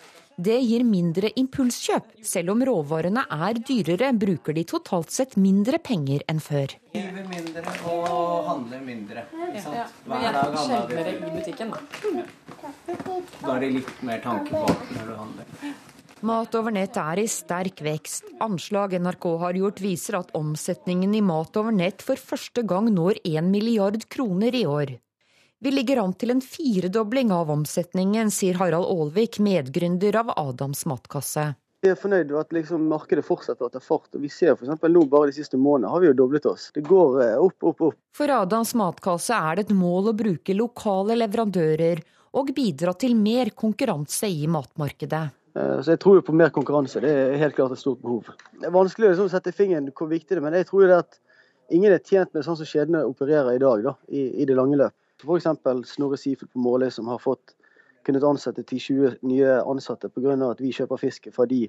Det gir mindre impulskjøp. Selv om råvarene er dyrere, bruker de totalt sett mindre penger enn før. Hiver mindre og handler mindre. Ja, Hver dag Sjeldnere i butikken, da. Da er det litt mer tanke bak når du handler. Mat over nett er i sterk vekst. Anslag NRK har gjort viser at omsetningen i mat over nett for første gang når 1 milliard kroner i år. Vi ligger an til en firedobling av omsetningen, sier Harald Aalvik, medgründer av Adams matkasse. Vi er fornøyd med at liksom markedet fortsetter å ta fart. og Vi ser f.eks. nå bare de siste månedene har vi jo doblet oss. Det går eh, opp, opp, opp. For Adams matkasse er det et mål å bruke lokale leverandører og bidra til mer konkurranse i matmarkedet. Eh, så jeg tror jo på mer konkurranse. Det er helt klart et stort behov. Det er vanskelig å liksom sette fingeren hvor viktig det er, men jeg tror jo det at ingen er tjent med sånn som skjedene opererer i dag, da, i, i det lange løp. F.eks. Snorre Sifel på Måløy, som har fått kunnet ansette 10-20 nye ansatte pga. at vi kjøper fisk fra de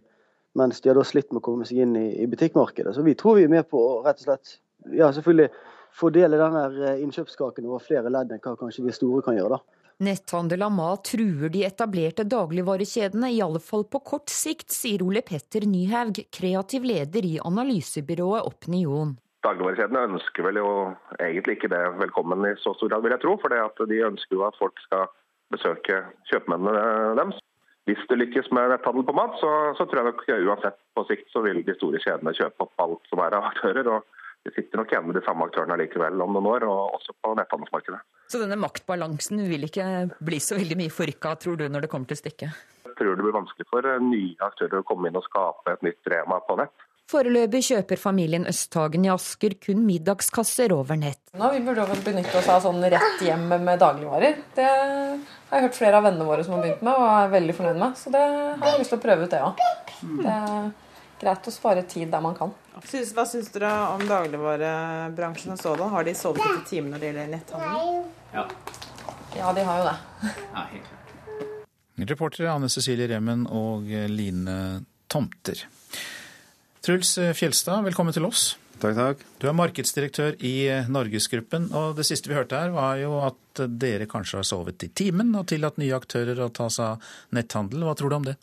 mens de har da slitt med å komme seg inn i, i butikkmarkedet. Så vi tror vi er med på å rett og slett ja, selvfølgelig fordele denne innkjøpskaken over flere ledd enn hva kanskje de store kan gjøre. da. Netthandel av mat truer de etablerte dagligvarekjedene, i alle fall på kort sikt, sier Ole Petter Nyhaug, kreativ leder i analysebyrået Opinion. Dagligvarekjedene ønsker vel jo egentlig ikke det velkommen i så stor grad, vil jeg tro. For de ønsker jo at folk skal besøke kjøpmennene deres. Hvis det lykkes med netthandel på mat, så, så tror jeg nok uansett på sikt så vil de store kjedene kjøpe opp alt som er av aktører. og det sitter nok igjen med de samme aktørene likevel om noen år, og også på netthandelsmarkedet. Så denne maktbalansen vil ikke bli så veldig mye forrykka, tror du, når det kommer til stykket? Jeg tror det blir vanskelig for nye aktører å komme inn og skape et nytt Rema på nett. Foreløpig kjøper familien Østhagen i Asker kun middagskasser over nett. Nå, vi burde benytte oss av sånn rett hjem med dagligvarer. Det har jeg hørt flere av vennene våre som har begynt med og er veldig fornøyd med. Så det har jeg lyst til å prøve ut, det òg. Greit å spare tid der man kan. Hva syns dere om dagligvarebransjen og sådan? Har de sovet etter timen når det gjelder netthandel? Ja. ja, de har jo det. Ja, helt klart. Reportere Anne Cecilie Remmen og Line Tomter. Truls Fjelstad, velkommen til oss. Takk, takk. Du er markedsdirektør i Norgesgruppen. og Det siste vi hørte her, var jo at dere kanskje har sovet i timen og tillatt nye aktører å ta seg av netthandel. Hva tror du om det?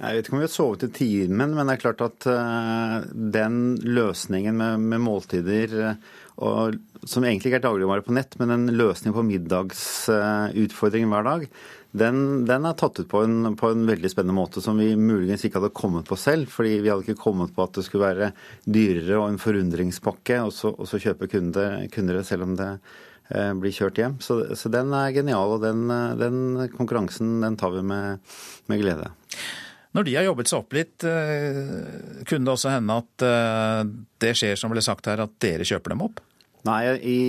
Jeg vet ikke om vi har sovet i timen, men det er klart at uh, den løsningen med, med måltider uh, og, som egentlig ikke er dagligvare på nett, men en løsning på middagsutfordringen hver dag, den, den, er tatt ut på en, på en, veldig spennende måte som vi muligens ikke hadde kommet på selv. fordi vi hadde ikke kommet på at det skulle være dyrere og en forundringspakke, og så, og så kjøpe kunder, kunder selv om det eh, blir kjørt hjem. Så, så, den er genial, og den, den konkurransen den tar vi med, med, glede. Når de har jobbet seg opp litt, eh, kunne det også hende at eh, det skjer som ble sagt her, at dere kjøper dem opp? Nei, i,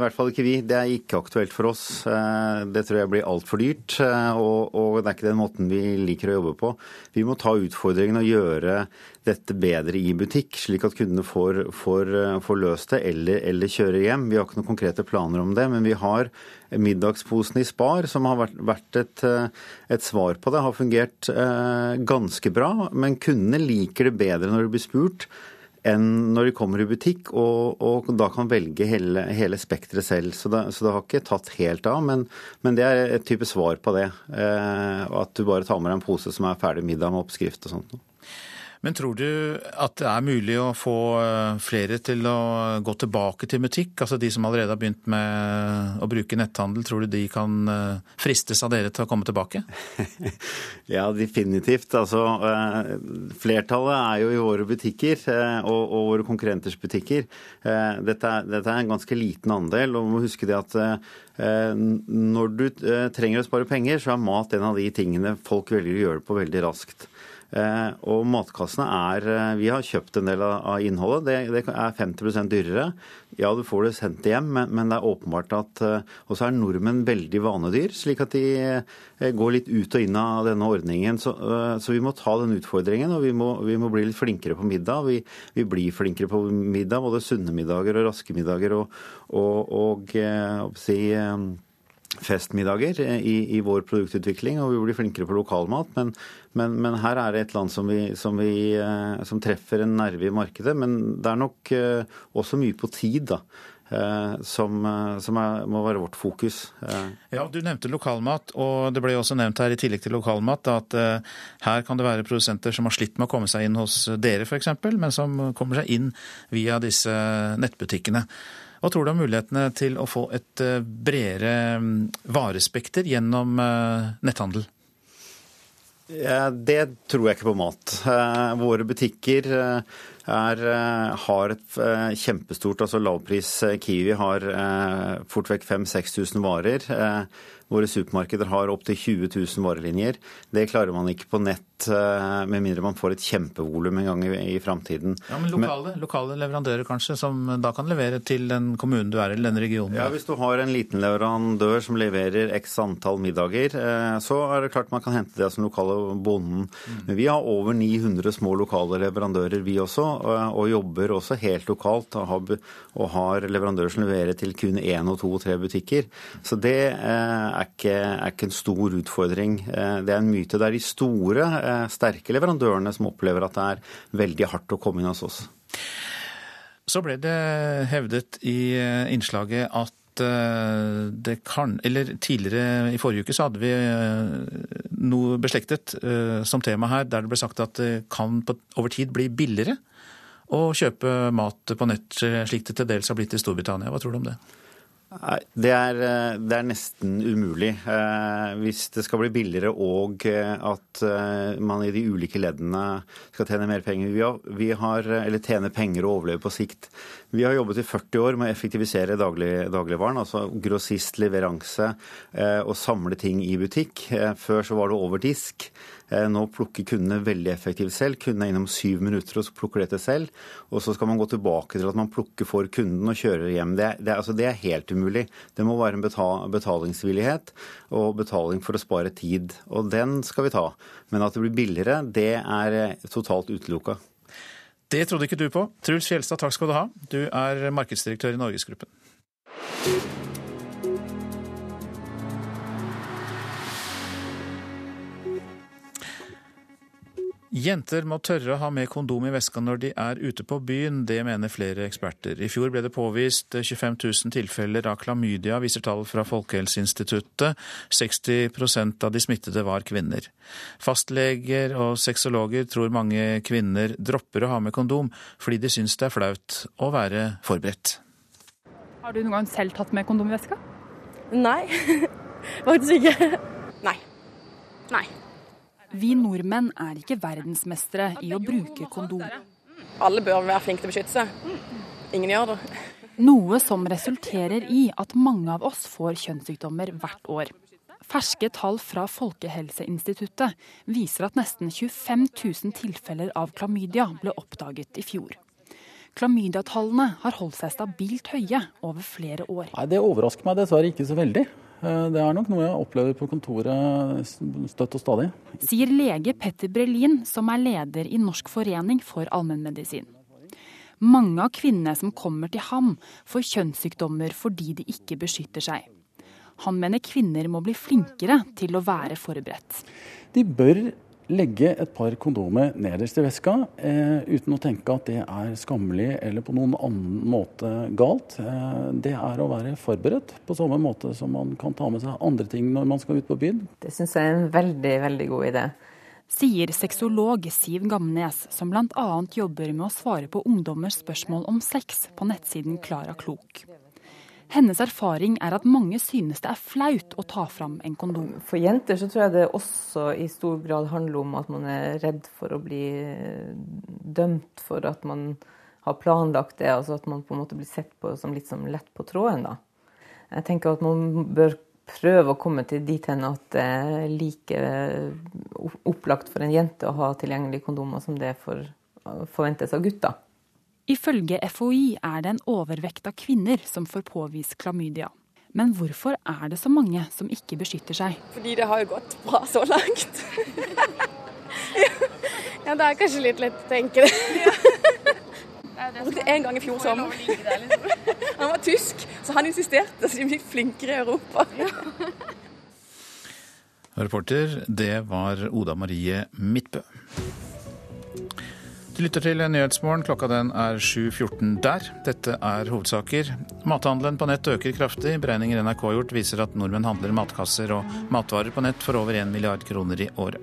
hvert fall ikke vi. Det er ikke aktuelt for oss. Eh, det tror jeg blir altfor dyrt, eh, og, og, det er ikke den måten vi liker å jobbe på. Vi må ta utfordringen og gjøre dette bedre i butikk, slik at kundene får, får, eh, får løst det eller, eller kjører hjem. Vi har ikke noen konkrete planer om det, men vi har middagsposen i Spar, som har vært, vært et, et, svar på det. Har fungert ganske bra, men kundene liker det bedre når de blir spurt enn når de kommer i butikk og, og da kan velge hele, hele spekteret selv. Så det, så det, har ikke tatt helt av, men, men, det er et type svar på det. Eh, at du bare tar med deg en pose som er ferdig middag med oppskrift og sånt. Men tror du at det er mulig å få eh, flere til å gå tilbake til butikk? Altså de som allerede har begynt med å bruke netthandel, tror du de kan eh, fristes av dere til å komme tilbake? ja, definitivt. Altså eh, flertallet er jo i våre butikker og, og våre konkurrenters butikker. Dette dette er, en ganske liten andel, og vi må huske det at når du trenger å spare penger, så er mat en av de tingene folk velger å gjøre på veldig raskt. Eh, og matkassene er eh, Vi har kjøpt en del av innholdet. Det, det er 50% dyrere. Ja, du får det sendt hjem, men, men det er åpenbart at eh, Og så er nordmenn veldig vanedyr, slik at de går litt ut og inn av denne ordningen. Så, så vi må ta den utfordringen, og vi må, vi må bli litt flinkere på middag. Vi, vi, blir flinkere på middag, både sunne middager og raske middager og, og, og, og si, festmiddager i, i, vår produktutvikling, og vi blir flinkere på lokalmat. Men, men, men her er det et land som, vi, som, vi, eh, som, treffer en nerve i markedet. Men det er nok eh, også mye på tid, da. Eh, som, som er, må være vårt fokus. Ja, Du nevnte lokalmat, og det ble også nevnt her i tillegg til lokalmat at her kan det være produsenter som har slitt med å komme seg inn hos dere f.eks., men som kommer seg inn via disse nettbutikkene. Hva tror du om mulighetene til å få et eh, bredere mm, varespekter gjennom eh, netthandel? Det tror jeg ikke på mat. Eh, våre butikker er, har et kjempestort altså Lavpris Kiwi har fort vekk 5000-6000 varer. Våre supermarkeder har opptil 20 000 varelinjer. Det klarer man ikke på nett eh, med mindre man får et kjempevolum en gang i, i framtiden. Ja, men lokale, men lokale, leverandører kanskje, som da kan levere til den kommunen du er eller den regionen? Ja, Hvis du har en liten leverandør som leverer x antall middager, eh, så er det klart man kan hente det som lokale bonden. Mm. Men vi har over 900 små lokale leverandører, vi også. og jobber også helt lokalt og har leverandører som leverer til kun én og to og tre butikker. Så det er ikke, er ikke en stor utfordring. Det er en myte. Det er de store, sterke leverandørene som opplever at det er veldig hardt å komme inn hos oss. Så ble det hevdet i innslaget at Eh, det kan Eller tidligere i forrige uke så hadde vi eh, noe beslektet eh, som tema her, der det ble sagt at det kan over tid bli billigere å kjøpe mat på nett, slik det til dels har blitt i Storbritannia. Hva tror du om det? Det er, eh, det er, nesten umulig. Eh, hvis det skal bli billigere og eh, at man i de ulike leddene skal tjene mer penger, vi har, eller tjene penger og overleve på sikt. Vi har jobbet i 40 år med å effektivisere daglig, dagligvaren, altså grossist, leveranse og samle ting i butikk. Før så var det over disk. Eh, nå plukker kundene veldig effektivt selv. Kundene er innom syv minutter og så plukker dette selv. Og så skal man gå tilbake til at man plukker for kunden og kjører hjem. Det, det, altså det er helt umulig. Det må være en betalingsvillighet og betaling for å spare tid. Og den skal vi ta. Men at det blir billigere, det er eh, totalt utelukka. Det trodde ikke du på. Truls Fjelstad, takk skal du ha. Du er markedsdirektør i Norgesgruppen. Jenter må tørre å ha med kondom i veska når de er ute på byen, det mener flere eksperter. I fjor ble det påvist 25 000 tilfeller av klamydia, viser tall fra Folkehelseinstituttet. 60% av de smittede var kvinner. Fastleger og sexologer tror mange kvinner dropper å ha med kondom fordi de syns det er flaut å være forberedt. Har du noen gang selv tatt med kondom i veska? Nei, faktisk ikke. Nei. Nei. Vi nordmenn er ikke verdensmestere i å bruke kondom. Alle bør være flinke til å beskytte seg. Ingen gjør det. Noe som resulterer i at mange av oss får kjønnssykdommer hvert år. Ferske tall fra Folkehelseinstituttet viser at nesten 25 000 tilfeller av klamydia ble oppdaget i fjor. Klamydiatallene har holdt seg stabilt høye over flere år. Nei, Det overrasker meg dessverre ikke så veldig. Eh, det er nok noe jeg opplever på kontoret støtt og stadig. Sier lege Petter Brelin, som er leder i Norsk forening for allmennmedisin. Mange av kvinnene som kommer til ham, får kjønnssykdommer fordi de ikke beskytter seg. Han mener kvinner må bli flinkere til å være forberedt. De bør legge et par kondomer nederst i veska, eh, uten å tenke at det er skammelig eller på noen annen måte galt. Eh, det er å være forberedt, på samme måte som man kan ta med seg andre ting når man skal ut på byen. Det syns jeg er en veldig, veldig god idé. Sier sexolog Siv Gamnes, som bl.a. jobber med å svare på ungdommers spørsmål om sex på nettsiden Klara Klok. Hennes erfaring er at mange synes det er flaut å ta fram en kondom. For jenter så tror jeg det også i stor grad handler om at man er redd for å bli eh, dømt for at man har planlagt det. Altså at man på en måte blir sett på som litt som lett på tråden. da. Jeg tenker at man bør prøve å komme til dit hen at det er like opplagt for en jente å ha tilgjengelige kondomer som det for, forventes av gutter. Ifølge FHI er det en overvekt av kvinner som får påvist klamydia. Men hvorfor er det så mange som ikke beskytter seg? Fordi det har jo gått bra så langt. ja, det er kanskje litt lett å tenke det. Jeg brukte én gang i fjor sommer. Han var tysk, så han insisterte, så de blir flinkere i Europa. Reporter, det var Oda Marie Midtbø. Du lytter til Nyhetsmorgen. Klokka den er 7.14 der. Dette er hovedsaker. Mathandelen på nett øker kraftig. Beregninger NRK har gjort viser at nordmenn handler matkasser og matvarer på nett for over 1 milliard kroner i året.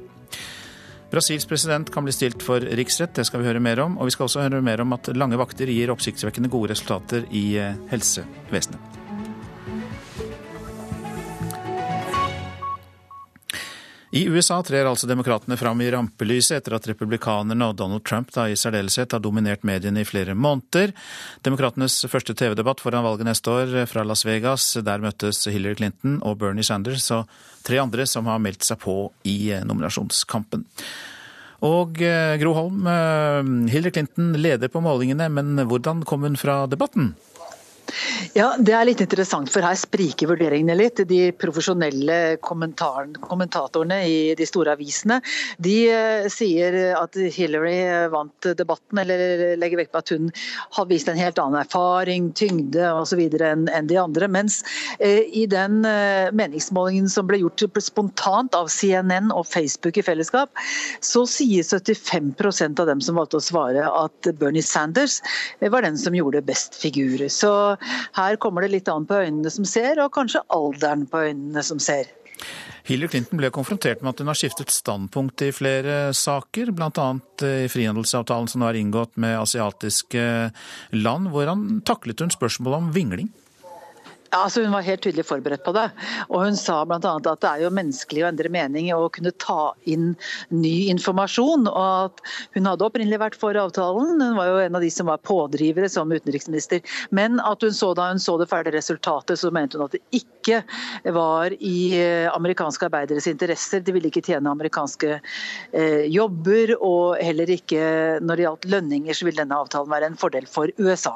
Brasils president kan bli stilt for riksrett, det skal vi høre mer om. Og vi skal også høre mer om at lange vakter gir oppsiktsvekkende gode resultater i eh, helsevesenet. I USA trer altså demokratene fram i rampelyset etter at republikanerne og Donald Trump da i særdeleshet har dominert mediene i flere måneder. Demokratenes første TV-debatt foran valget neste år fra Las Vegas. Der møttes Hillary Clinton og Bernie Sanders og tre andre som har meldt seg på i nominasjonskampen. Og eh, Gro Holm, eh, Hillary Clinton leder på målingene, men hvordan kom hun fra debatten? Ja, Det er litt interessant, for her spriker vurderingene litt. De profesjonelle kommentatorene i de store avisene de uh, sier at Hillary vant debatten, eller legger vekt på at hun har vist en helt annen erfaring, tyngde osv. enn de andre. Mens uh, i den uh, meningsmålingen som ble gjort spontant av CNN og Facebook i fellesskap, så sier 75% av dem som valgte å svare at Bernie Sanders var den som gjorde best figur. Så her kommer det litt an på øynene som ser, og kanskje alderen på øynene som ser. Hillary Clinton ble konfrontert med at hun har skiftet standpunkt i flere saker, bl.a. i frihandelsavtalen som nå er inngått med asiatiske land. Hvordan taklet hun spørsmålet om vingling? Ja, altså Hun var helt tydelig forberedt på det. Og Hun sa bl.a. at det er jo menneskelig å endre mening og kunne ta inn ny informasjon. og at Hun hadde opprinnelig vært for avtalen, hun var jo en av de som var pådrivere som utenriksminister. Men at hun så da hun så det ferdige resultatet, så mente hun at det ikke var i eh, amerikanske arbeideres interesser. De ville ikke tjene amerikanske eh, jobber, og heller ikke når det gjaldt lønninger, så ville denne avtalen være en fordel for USA.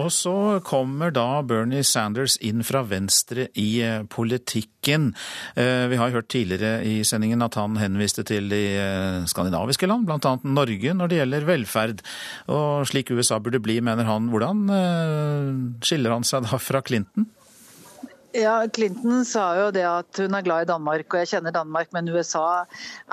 Og så kommer da Bernie Sanders inn fra venstre i eh, politikken. Eh, vi har hørt tidligere i sendingen at han henviste til de eh, skandinaviske land, bl.a. Norge, når det gjelder velferd. Og slik USA burde bli, mener han. Hvordan skiller han seg da fra Clinton? Ja, Clinton sa jo det at hun er glad i Danmark, og jeg kjenner Danmark, men USA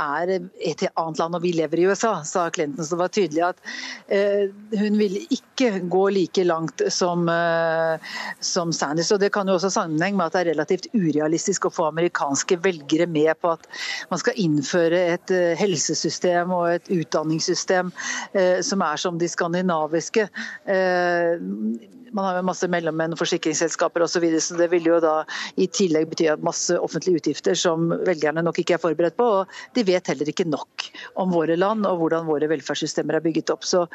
er et annet land, og vi lever i USA, sa Clinton. Så det var tydelig at eh, hun ville ikke gå like langt som, eh, som Sanders. Og det kan jo også sammenheng med at det er relativt urealistisk å få amerikanske velgere med på at man skal innføre et eh, helsesystem og et utdanningssystem eh, som er som de skandinaviske. Eh, man har jo masse mellommenn, forsikringsselskaper osv. Så, videre, så det vil jo da i tillegg bety at masse offentlige utgifter som velgerne nok ikke er forberedt på. og De vet heller ikke nok om våre land og hvordan våre velferdssystemer er bygget opp. Så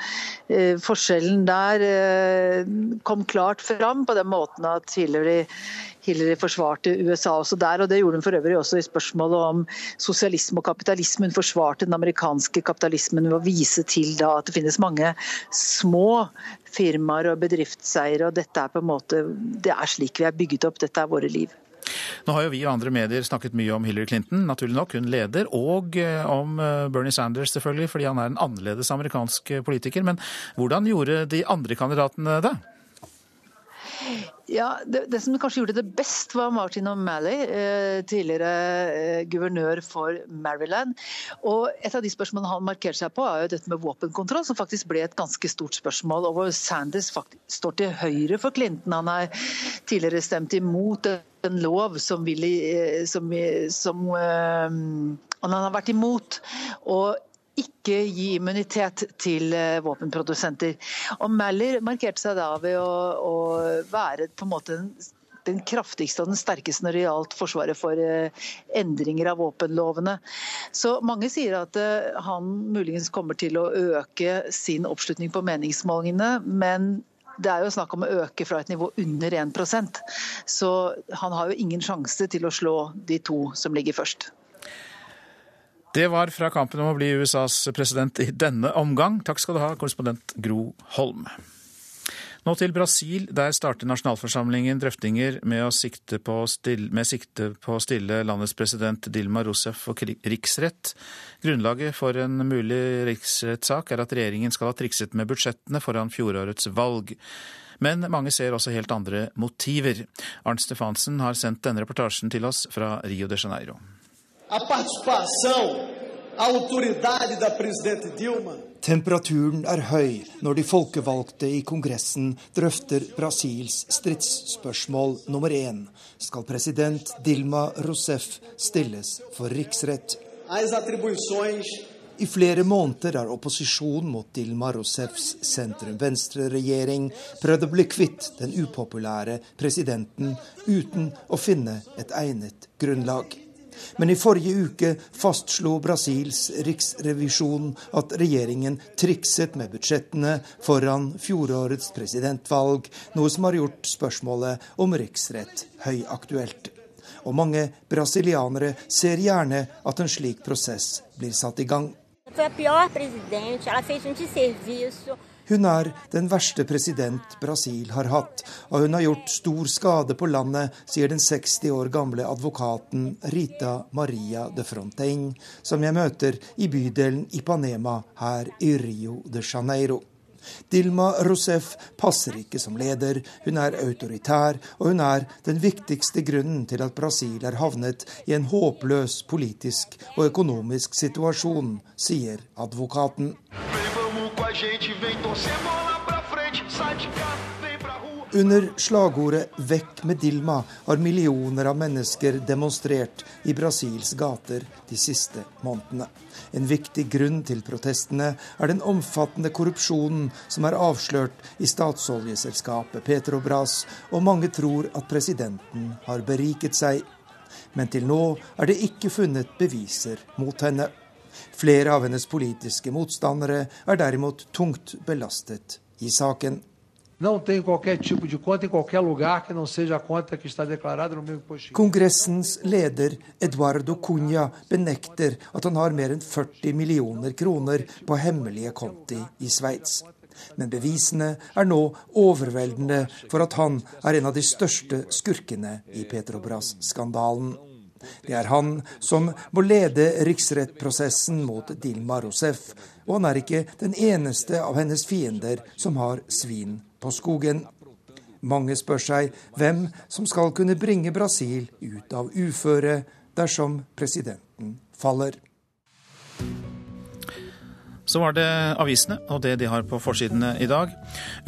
eh, forskjellen der eh, kom klart fram på den måten at Hillary Hillary forsvarte USA også der, og det gjorde hun for øvrig også i spørsmålet om sosialisme og kapitalisme. Hun forsvarte den amerikanske kapitalismen ved å vise til da at det finnes mange små firmaer og bedriftseiere, og dette er på en måte, det er slik vi er bygget opp, dette er våre liv. Nå har jo vi og andre medier snakket mye om Hillary Clinton, naturlig nok, hun leder, og eh, om eh, Bernie Sanders selvfølgelig, fordi han er en annerledes amerikansk politiker. Men hvordan gjorde de andre kandidatene det? Ja, det, det, som kanskje gjorde det best, var Martin O'Malley, eh, tidligere eh, guvernør for Maryland. Og Et av de spørsmålene han markerte seg på, er jo dette med våpenkontroll, som faktisk ble et ganske stort spørsmål. og hvor Sanders faktisk står til høyre for Clinton. Han har tidligere stemt imot en lov som, ville, eh, som, som um, han har vært imot. Og ikke gi immunitet til eh, våpenprodusenter. Og Maller markerte seg da ved å, å være på en måte den kraftigste og den sterkeste når det gjaldt Forsvaret for eh, endringer av våpenlovene. Så mange sier at eh, han muligens kommer til å øke sin oppslutning på meningsmålingene, men det er jo snakk om å øke fra et nivå under 1% Så han har jo ingen sjanse til å slå de to som ligger først. Det var fra kampen om å bli USAs president i denne omgang. Takk skal du ha, korrespondent Gro Holm. Nå til Brasil. Der starter nasjonalforsamlingen drøftinger med, sikte stille, med sikte på å stille landets president Dilma Rousef for riksrett. Grunnlaget for en mulig riksrettssak er at regjeringen skal ha trikset med budsjettene foran fjorårets valg. Men mange ser også helt andre motiver. Arnt Stefansen har sendt denne reportasjen til oss fra Rio de Janeiro. A participação, a autoridade da presidente Dilma Temperaturen er høy når de folkevalgte i Kongressen drøfter Brasils stridsspørsmål nummer én. Skal president Dilma Rousef stilles for riksrett? I flere måneder har opposisjonen mot Dilma Rousefs sentrum-venstre-regjering prøvd å bli kvitt den upopulære presidenten uten å finne et egnet grunnlag. Men i forrige uke fastslo Brasils riksrevisjon at regjeringen trikset med budsjettene foran fjorårets presidentvalg, noe som har gjort spørsmålet om riksrett høyaktuelt. Og mange brasilianere ser gjerne at en slik prosess blir satt i gang. Hun er den verste president Brasil har hatt, og hun har gjort stor skade på landet, sier den 60 år gamle advokaten Rita Maria de Frontein, som jeg møter i bydelen Ipanema her i Rio de Janeiro. Dilma Rousef passer ikke som leder, hun er autoritær, og hun er den viktigste grunnen til at Brasil er havnet i en håpløs politisk og økonomisk situasjon, sier advokaten. Under slagordet 'Vekk med Dilma' har millioner av mennesker demonstrert i Brasils gater de siste månedene. En viktig grunn til protestene er den omfattende korrupsjonen som er avslørt i statsoljeselskapet Petrobras, og mange tror at presidenten har beriket seg. Men til nå er det ikke funnet beviser mot henne. Flere av hennes politiske motstandere er derimot tungt belastet i saken. Kongressens leder Eduardo Cunha benekter at han har mer enn 40 millioner kroner på hemmelige konti i Sveits. Men bevisene er nå overveldende for at han er en av de største skurkene i Petrobras-skandalen. Det er han som må lede riksrettprosessen mot Dilma Rousef, og han er ikke den eneste av hennes fiender som har svin på skogen. Mange spør seg hvem som skal kunne bringe Brasil ut av uføre dersom presidenten faller. Så var det avisene og det de har på forsidene i dag.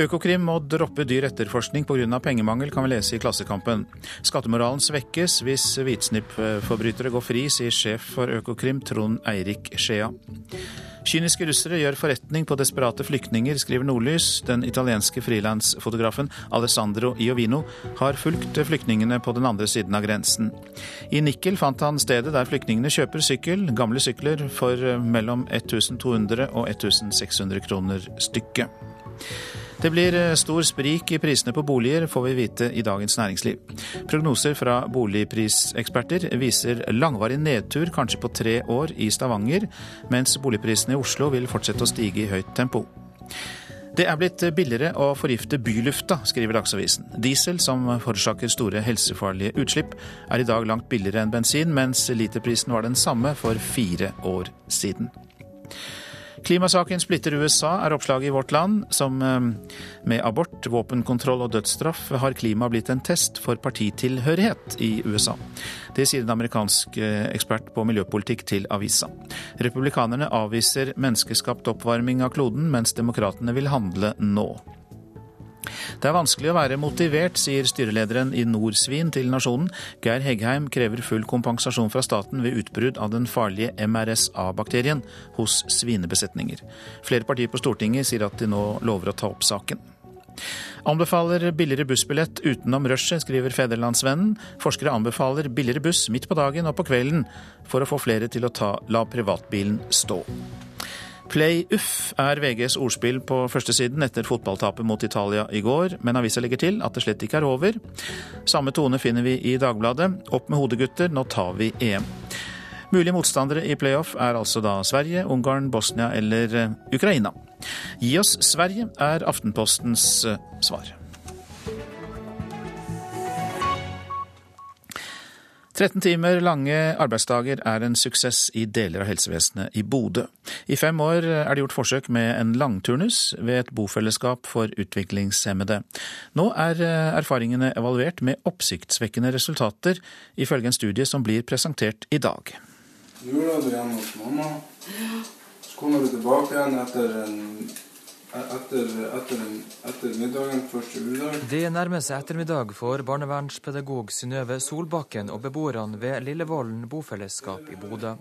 Økokrim må droppe dyr etterforskning pga. pengemangel, kan vi lese i Klassekampen. Skattemoralen svekkes hvis hvitsnippforbrytere går fri, sier sjef for Økokrim Trond Eirik Skjea. Kyniske russere gjør forretning på desperate flyktninger, skriver Nordlys. Den italienske frilansfotografen Alessandro Iovino har fulgt flyktningene på den andre siden av grensen. I Nikkel fant han stedet der flyktningene kjøper sykkel, gamle sykler, for mellom 1200 og 1600 kroner stykket. Det blir eh, stor sprik i prisene på boliger, får vi vite i Dagens Næringsliv. Prognoser fra boligpriseksperter viser langvarig nedtur, kanskje på tre år, i Stavanger, mens boligprisene i Oslo vil fortsette å stige i høyt tempo. Det er blitt billigere å forgifte bylufta, skriver Dagsavisen. Diesel, som forårsaker store helsefarlige utslipp, er i dag langt billigere enn bensin, mens literprisen var den samme for fire år siden. Klimasaken splitter USA, er oppslaget i Vårt Land. Som eh, med abort, våpenkontroll og dødsstraff har klima blitt en test for partitilhørighet i USA. Det sier en amerikansk eh, ekspert på miljøpolitikk til avisa. Republikanerne avviser menneskeskapt oppvarming av kloden, mens demokratene vil handle nå. Det er vanskelig å være motivert, sier styrelederen i Norsvin til Nasjonen. Geir Heggheim krever full kompensasjon fra staten ved utbrudd av den farlige MRSA-bakterien hos svinebesetninger. Flere partier på Stortinget sier at de nå lover å ta opp saken. Anbefaler billigere bussbillett utenom rushet, skriver Federlandsvennen. Forskere anbefaler billigere buss midt på dagen og på kvelden for å få flere til å ta, la privatbilen stå. Play-uff er VGs ordspill på førstesiden etter fotballtapet mot Italia i går, men avisa legger til at det slett ikke er over. Samme tone finner vi i Dagbladet. Opp med hodet, gutter, nå tar vi EM. Mulige motstandere i playoff er altså da Sverige, Ungarn, Bosnia eller eh, Ukraina. Gi oss Sverige, er Aftenpostens eh, svar. 13 timer lange arbeidsdager er en suksess i deler av helsevesenet i Bodø. I fem år er det gjort forsøk med en langturnus ved et bofellesskap for utviklingshemmede. Nå er eh, erfaringene evaluert med oppsiktsvekkende resultater, ifølge en studie som blir presentert i dag. Er du hjemme hos mamma. Så kommer du tilbake igjen etter en etter, etter, etter middagen, første juledag. Det nærmer seg ettermiddag for barnevernspedagog Synnøve Solbakken og beboerne ved Lillevollen bofellesskap i Bodø.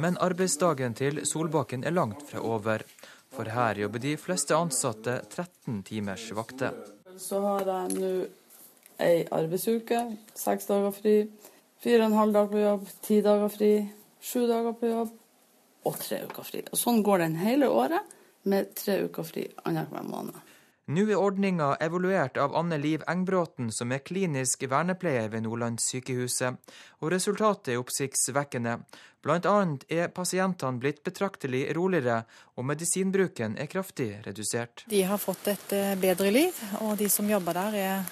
Men arbeidsdagen til Solbakken er langt fra over. For her jobber de fleste ansatte 13 timers vakter. Så har jeg nå ei arbeidsuke, seks dager fri, fire og en halv dag på jobb, ti dager fri, sju dager på jobb og tre uker fri. Og sånn går den hele året med tre uker fri annenhver måned. Nå er ordninga evaluert av Anne Liv Engbråten, som er klinisk vernepleier ved Nordlandssykehuset, og resultatet er oppsiktsvekkende. Blant annet er pasientene blitt betraktelig roligere, og medisinbruken er kraftig redusert. De har fått et eh, bedre liv, og de som jobber der er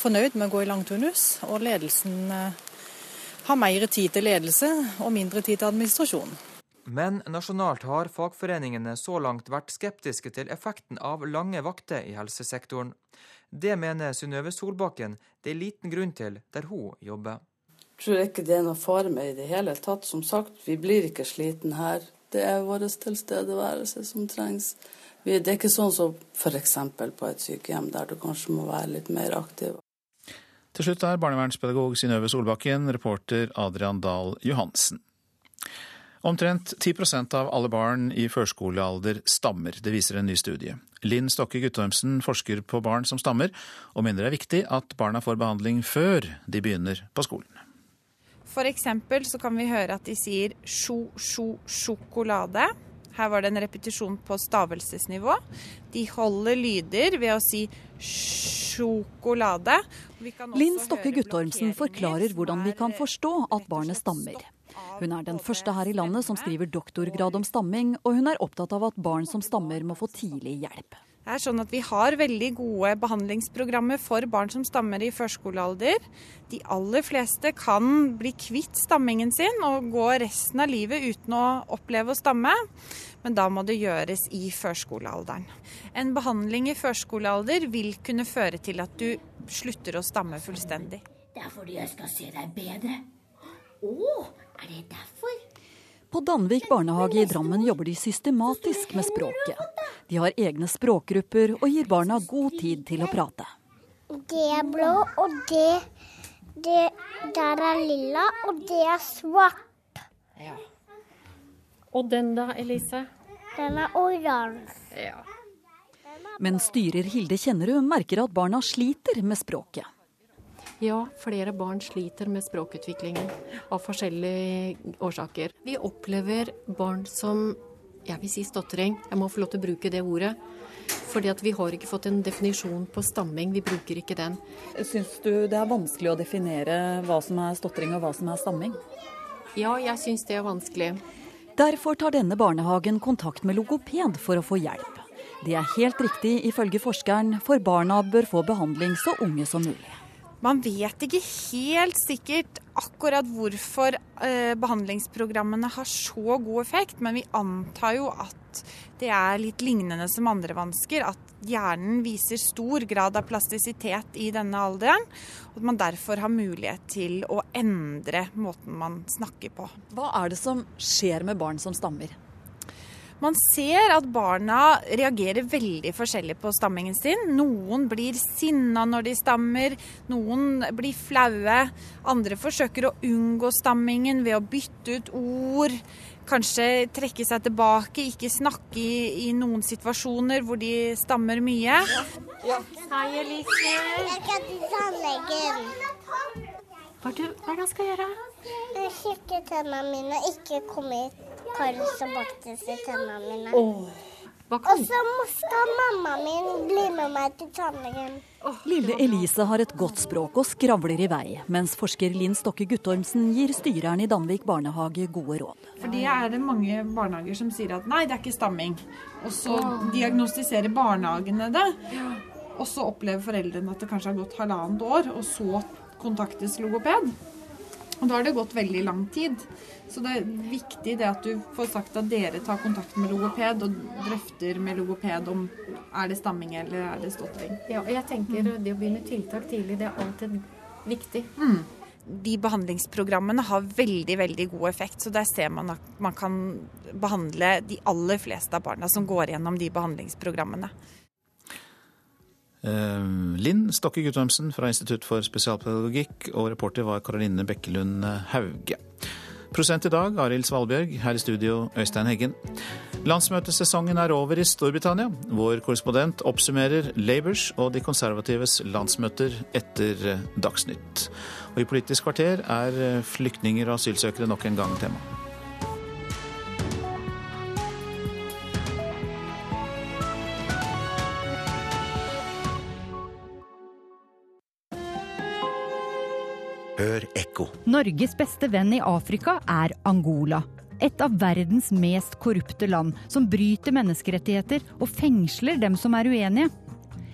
fornøyd med å gå i langturnus. Og ledelsen eh, har mer tid til ledelse og mindre tid til administrasjon. Men nasjonalt har fagforeningene så langt vært skeptiske til effekten av lange vakter i helsesektoren. Det mener Synnøve Solbakken det er liten grunn til der hun jobber. Jeg tror ikke det er noe fare med i det hele tatt. Som sagt, vi blir ikke sliten her. Det er vår tilstedeværelse som trengs. Det er ikke sånn som f.eks. på et sykehjem, der du kanskje må være litt mer aktiv. Til slutt er barnevernspedagog Synnøve Solbakken, reporter Adrian Dahl Johansen. Omtrent 10% av alle barn i førskolealder stammer. Det viser en ny studie. Linn Stokke Guttormsen forsker på barn som stammer, og mener det er viktig at barna får behandling før de begynner på skolen. For eksempel så kan vi høre at de sier sjo-sjo-sjokolade. Her var det en repetisjon på stavelsesnivå. De holder lyder ved å si sjokolade. Linn Stokke Guttormsen forklarer hvordan vi kan forstå at barnet stammer. Hun er den første her i landet som skriver doktorgrad om stamming, og hun er opptatt av at barn som stammer må få tidlig hjelp. Det er sånn at Vi har veldig gode behandlingsprogrammer for barn som stammer i førskolealder. De aller fleste kan bli kvitt stammingen sin og gå resten av livet uten å oppleve å stamme. Men da må det gjøres i førskolealderen. En behandling i førskolealder vil kunne føre til at du slutter å stamme fullstendig. Det er fordi jeg skal se deg bedre. Å, er det derfor? På Danvik barnehage i Drammen jobber de systematisk med språket. De har egne språkgrupper og gir barna god tid til å prate. Det er blå, og det, det der er lilla, og det er svart. Ja. Og den da, Elise? Den er oransje. Ja. Men styrer Hilde Kjennerud merker at barna sliter med språket. Ja, flere barn sliter med språkutviklingen av forskjellige årsaker. Vi opplever barn som jeg vil si stotring. Jeg må få lov til å bruke det ordet. Fordi at vi har ikke fått en definisjon på stamming. Vi bruker ikke den. Syns du det er vanskelig å definere hva som er stotring og hva som er stamming? Ja, jeg syns det er vanskelig. Derfor tar denne barnehagen kontakt med logoped for å få hjelp. Det er helt riktig ifølge forskeren, for barna bør få behandling så unge som mulig. Man vet ikke helt sikkert akkurat hvorfor eh, behandlingsprogrammene har så god effekt, men vi antar jo at det er litt lignende som andre vansker. At hjernen viser stor grad av plastisitet i denne alderen. Og at man derfor har mulighet til å endre måten man snakker på. Hva er det som skjer med barn som stammer? Man ser at barna reagerer veldig forskjellig på stammingen sin. Noen blir sinna når de stammer, noen blir flaue. Andre forsøker å unngå stammingen ved å bytte ut ord. Kanskje trekke seg tilbake, ikke snakke i, i noen situasjoner hvor de stammer mye. Ja. Hei, Elise. Jeg skal til tannlegen. Hva er det du skal gjøre? Sjekke tennene mine, ikke komme hit Karius og baktus i tennene mine. Oh. Og så skal mamma min bli med meg til tannlegen. Lille Elise har et godt språk og skravler i vei, mens forsker Linn Stokke Guttormsen gir styreren i Danvik barnehage gode råd. Fordi er det mange barnehager som sier at nei, det er ikke stamming. Og så diagnostiserer barnehagene det. Og så opplever foreldrene at det kanskje har gått halvannet år, og så kontaktes logoped. Og da har det gått veldig lang tid. Så det er viktig det at du får sagt at dere tar kontakt med logoped og drøfter med logoped om er det stamming eller er det stotring. Ja, og jeg tenker mm. det å begynne tiltak tidlig, det er alltid viktig. Mm. De behandlingsprogrammene har veldig veldig god effekt, så der ser man at man kan behandle de aller fleste av barna som går gjennom de behandlingsprogrammene. Eh, Linn Stokke Guttormsen fra Institutt for spesialpedagogikk, og reporter var Karoline Bekkelund Hauge. Prosent i dag, Arild Svalbjørg. Her i studio, Øystein Heggen. Landsmøtesesongen er over i Storbritannia. Vår korrespondent oppsummerer Labours og de konservatives landsmøter etter Dagsnytt. Og i Politisk kvarter er flyktninger og asylsøkere nok en gang tema. Norges beste venn i Afrika er Angola. Et av verdens mest korrupte land, som bryter menneskerettigheter og fengsler dem som er uenige.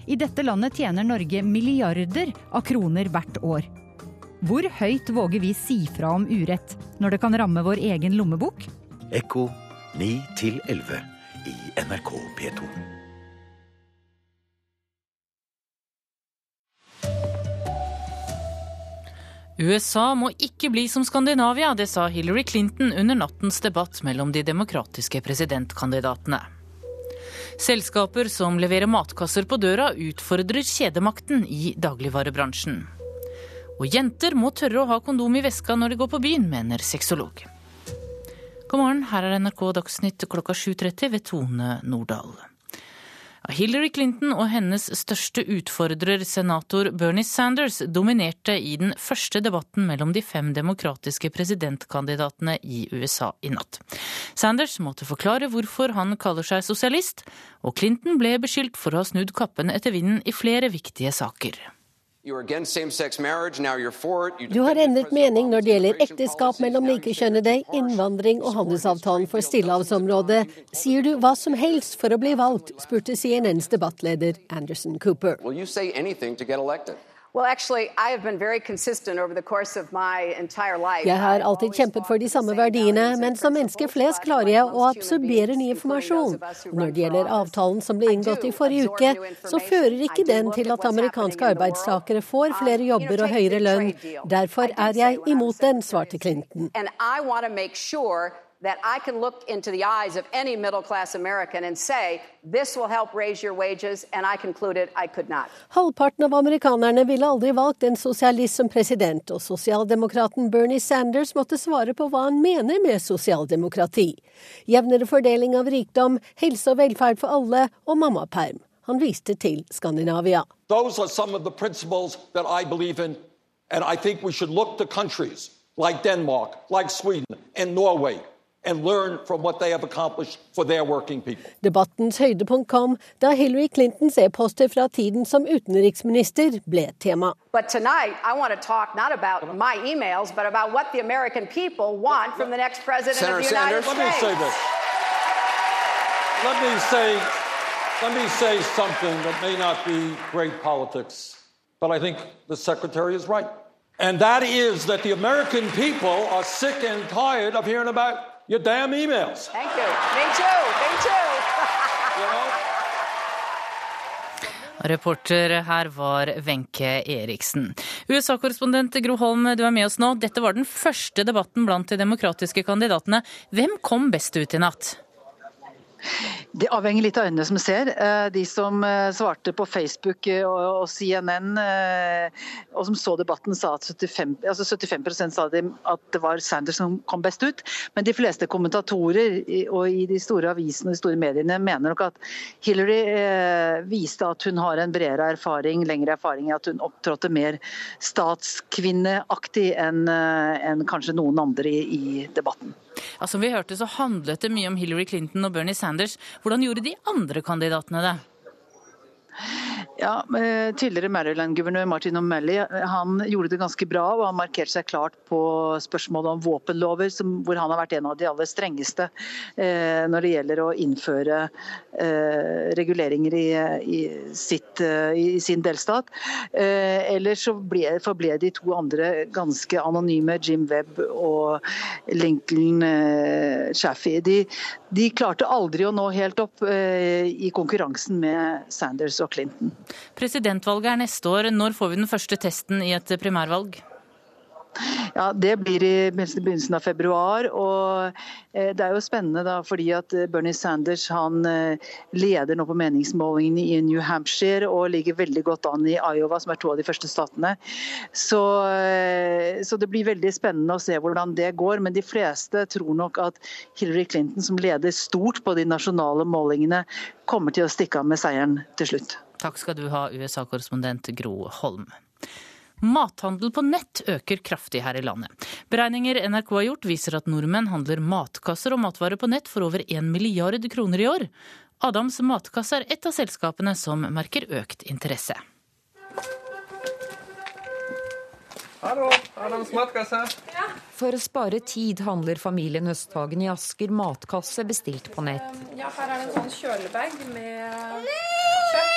I dette landet tjener Norge milliarder av kroner hvert år. Hvor høyt våger vi si fra om urett, når det kan ramme vår egen lommebok? Ekko 9 11 i NRK P2. USA må ikke bli som Skandinavia, det sa Hillary Clinton under nattens debatt mellom de demokratiske presidentkandidatene. Selskaper som leverer matkasser på døra, utfordrer kjedemakten i dagligvarebransjen. Og jenter må tørre å ha kondom i veska når de går på byen, mener sexolog. God morgen, her er NRK Dagsnytt klokka 7.30 ved Tone Nordahl. Hillary Clinton og hennes største utfordrer, senator Bernie Sanders, dominerte i den første debatten mellom de fem demokratiske presidentkandidatene i USA i natt. Sanders måtte forklare hvorfor han kaller seg sosialist, og Clinton ble beskyldt for å ha snudd kappen etter vinden i flere viktige saker. Du har endret mening når det gjelder ekteskap mellom likekjønnede, innvandring og handelsavtalen for stillehavsområdet. Sier du hva som helst for å bli valgt, spurte CNNs debattleder Anderson Cooper. Jeg har alltid kjempet for de samme verdiene, men som menneske flest klarer jeg å absorbere ny informasjon. Og når det gjelder avtalen som ble inngått i forrige uke, så fører ikke den til at amerikanske arbeidstakere får flere jobber og høyere lønn. Derfor er jeg imot den, svarte Clinton that I can look into the eyes of any middle class American and say this will help raise your wages, and I concluded I could not. Halvparten av amerikanerne ville aldri valgt en sosialist som president, og sosialdemokraten Bernie Sanders måtte svare på hva han mener med sosialdemokrati. Jevnere fordeling av rikdom, helse og velferd for alle og mammaperm. Han viste til Skandinavia. Those are some of the principles that I believe in, and I think we should look to countries like Denmark, like Sweden and Norway Debattens høydepunkt kom da Hillary Clintons e-poster fra tiden som utenriksminister ble tema. But tonight, I want to talk not about my emails, but about what the American people want from the next president Senator of the United Sanders. States. Let me say this. Let me say, let me say something that may not be great politics, but I think the secretary is right. And that is that the American people are sick and tired of hearing about your damn emails. Thank you. Me too. Me too. you know? Reporter her var Wenche Eriksen. USA-korrespondent Gro Holm, du er med oss nå. Dette var den første debatten blant de demokratiske kandidatene. Hvem kom best ut i natt? Det avhenger litt av øynene som ser. Eh, de som eh, svarte på Facebook eh, og CNN og som så debatten, sa at 75, altså 75 sa at det var Sanders som kom best ut. Men de fleste kommentatorer og i de store avisene og de store mediene mener nok at Hillary viste at hun har en bredere erfaring, lengre erfaring, at hun opptrådte mer statskvinneaktig enn kanskje noen andre i debatten. Ja, som vi hørte så handlet det mye om Hillary Clinton og Bernie Sanders. Hvordan gjorde de andre kandidatene det? Ja, eh, Tidligere Maryland-guvernør Martin O'Malley eh, han gjorde det ganske bra. og Han markerte seg klart på spørsmålet om våpenlover, som, hvor han har vært en av de aller strengeste eh, når det gjelder å innføre eh, reguleringer i, i, sitt, eh, i, sin delstat. Eh, ellers så ble, forble de to andre ganske anonyme, Jim Webb og Lincoln Chaffee. De, de, klarte aldri å nå helt opp i konkurransen med Sanders og Clinton. Presidentvalget er neste år. Når får vi den første testen i et primærvalg? Ja, Det blir i begynnelsen av februar. og eh, Det er jo spennende da, fordi at eh, Bernie Sanders han eh, leder nå på meningsmålingene i New Hampshire og ligger veldig godt an i Iowa, som er to av de første statene. Så, så det blir veldig spennende å se hvordan det går. Men de fleste tror nok at Hillary Clinton, som leder stort på de nasjonale målingene, kommer til å stikke av med seieren til slutt. Takk skal du ha, USA-korrespondent Gro Holm. Mathandel på nett øker kraftig her i landet. Beregninger NRK har gjort viser at nordmenn handler matkasser og matvarer på nett for over 1 milliard kroner i år. Adams matkasse er et av selskapene som merker økt interesse. Hallo, Adams matkasse. For å spare tid handler familien Høsthagen i Asker matkasse bestilt på nett. Ja, her er det en sånn kjølebag med kjøtt,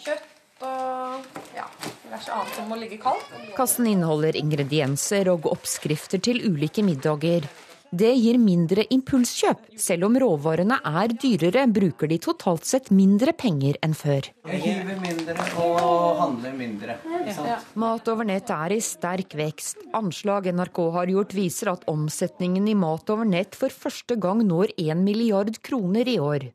kjøtt og ja, diverse annet som må ligge kaldt. Kassen inneholder ingredienser og oppskrifter til ulike middager. Det gir mindre impulskjøp. Selv om råvarene er dyrere, bruker de totalt sett mindre penger enn før. Jeg hiver mindre og handler mindre. Ja. Mat over nett er i sterk vekst. Anslag NRK har gjort viser at omsetningen i mat over nett for første gang når 1 milliard kroner i år.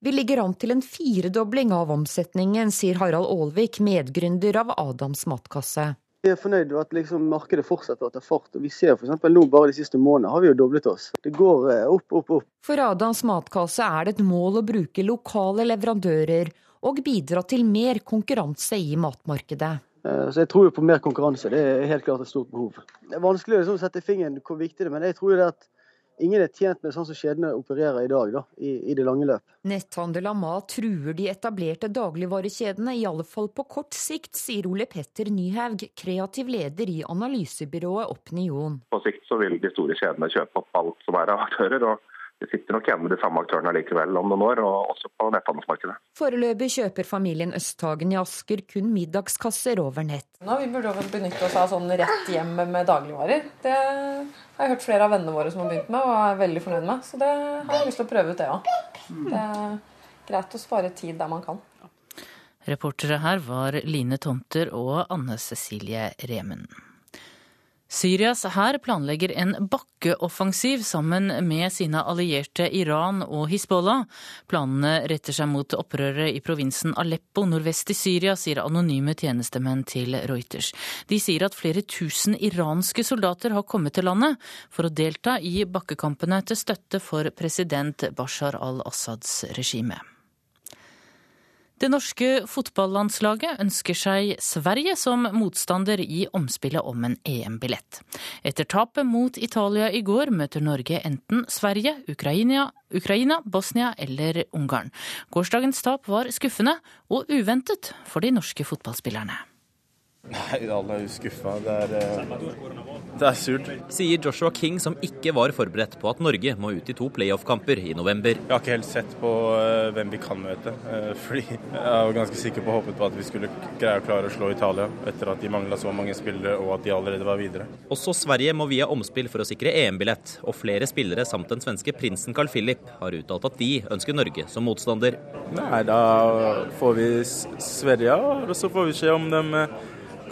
Vi ligger an til en firedobling av omsetningen, sier Harald Aalvik, medgründer av Adams matkasse. Vi er fornøyd med at liksom markedet fortsetter å ta fart. og Vi ser f.eks. nå bare de siste månedene har vi jo doblet oss. Det går eh, opp, opp, opp. For Adams matkasse er det et mål å bruke lokale leverandører og bidra til mer konkurranse i matmarkedet. Eh, så Jeg tror jo på mer konkurranse, det er helt klart et stort behov. Det er vanskelig å liksom sette fingeren hvor viktig det er, men jeg tror jo det at ingen er tjent med sånn som kjedene opererer i dag, da, i, i, det lange løp. Netthandel av mat truer de etablerte dagligvarekjedene, i alle fall på kort sikt, sier Ole Petter Nyhaug, kreativ leder i analysebyrået Opinion. På sikt så vil de store kjedene kjøpe opp alt som er av aktører. og det sitter nok igjen med de samme aktørene likevel om noen år, og også på netthandelsmarkedet. Foreløpig kjøper familien Østhagen i Asker kun middagskasser over nett. Nå, vi burde benytte oss av sånn rett hjem med dagligvarer. Det har jeg hørt flere av vennene våre som har begynt med, og er veldig fornøyd med. Så det har jeg lyst til å prøve ut, det òg. Det er greit å spare tid der man kan. Reportere her var Line Tomter og Anne Cecilie Remen. Syrias hær planlegger en bakkeoffensiv sammen med sine allierte Iran og Hizbollah. Planene retter seg mot opprøret i provinsen Aleppo nordvest i Syria, sier anonyme tjenestemenn til Reuters. De sier at flere tusen iranske soldater har kommet til landet for å delta i bakkekampene til støtte for president Bashar al-Assads regime. Det norske fotballandslaget ønsker seg Sverige som motstander i omspillet om en EM-billett. Etter tapet mot Italia i går møter Norge enten Sverige, Ukraina, Ukraina, Bosnia eller Ungarn. Gårsdagens tap var skuffende og uventet for de norske fotballspillerne. Nei, alle er jo skuffa. Det, eh, det, er surt. Sier Joshua King, som ikke var forberedt på at Norge må ut i to playoff-kamper i november. Jeg har ikke helt sett på uh, hvem vi kan møte. Uh, fordi jeg var ganske sikker på og håpet på at vi skulle greie å klare å slå Italia, etter at de mangla så mange spillere og at de allerede var videre. Også Sverige må via omspill for å sikre EM-billett, og flere spillere samt den svenske prinsen Carl Philip har uttalt at de ønsker Norge som motstander. Nei, da får vi Sverige, og så får vi se om de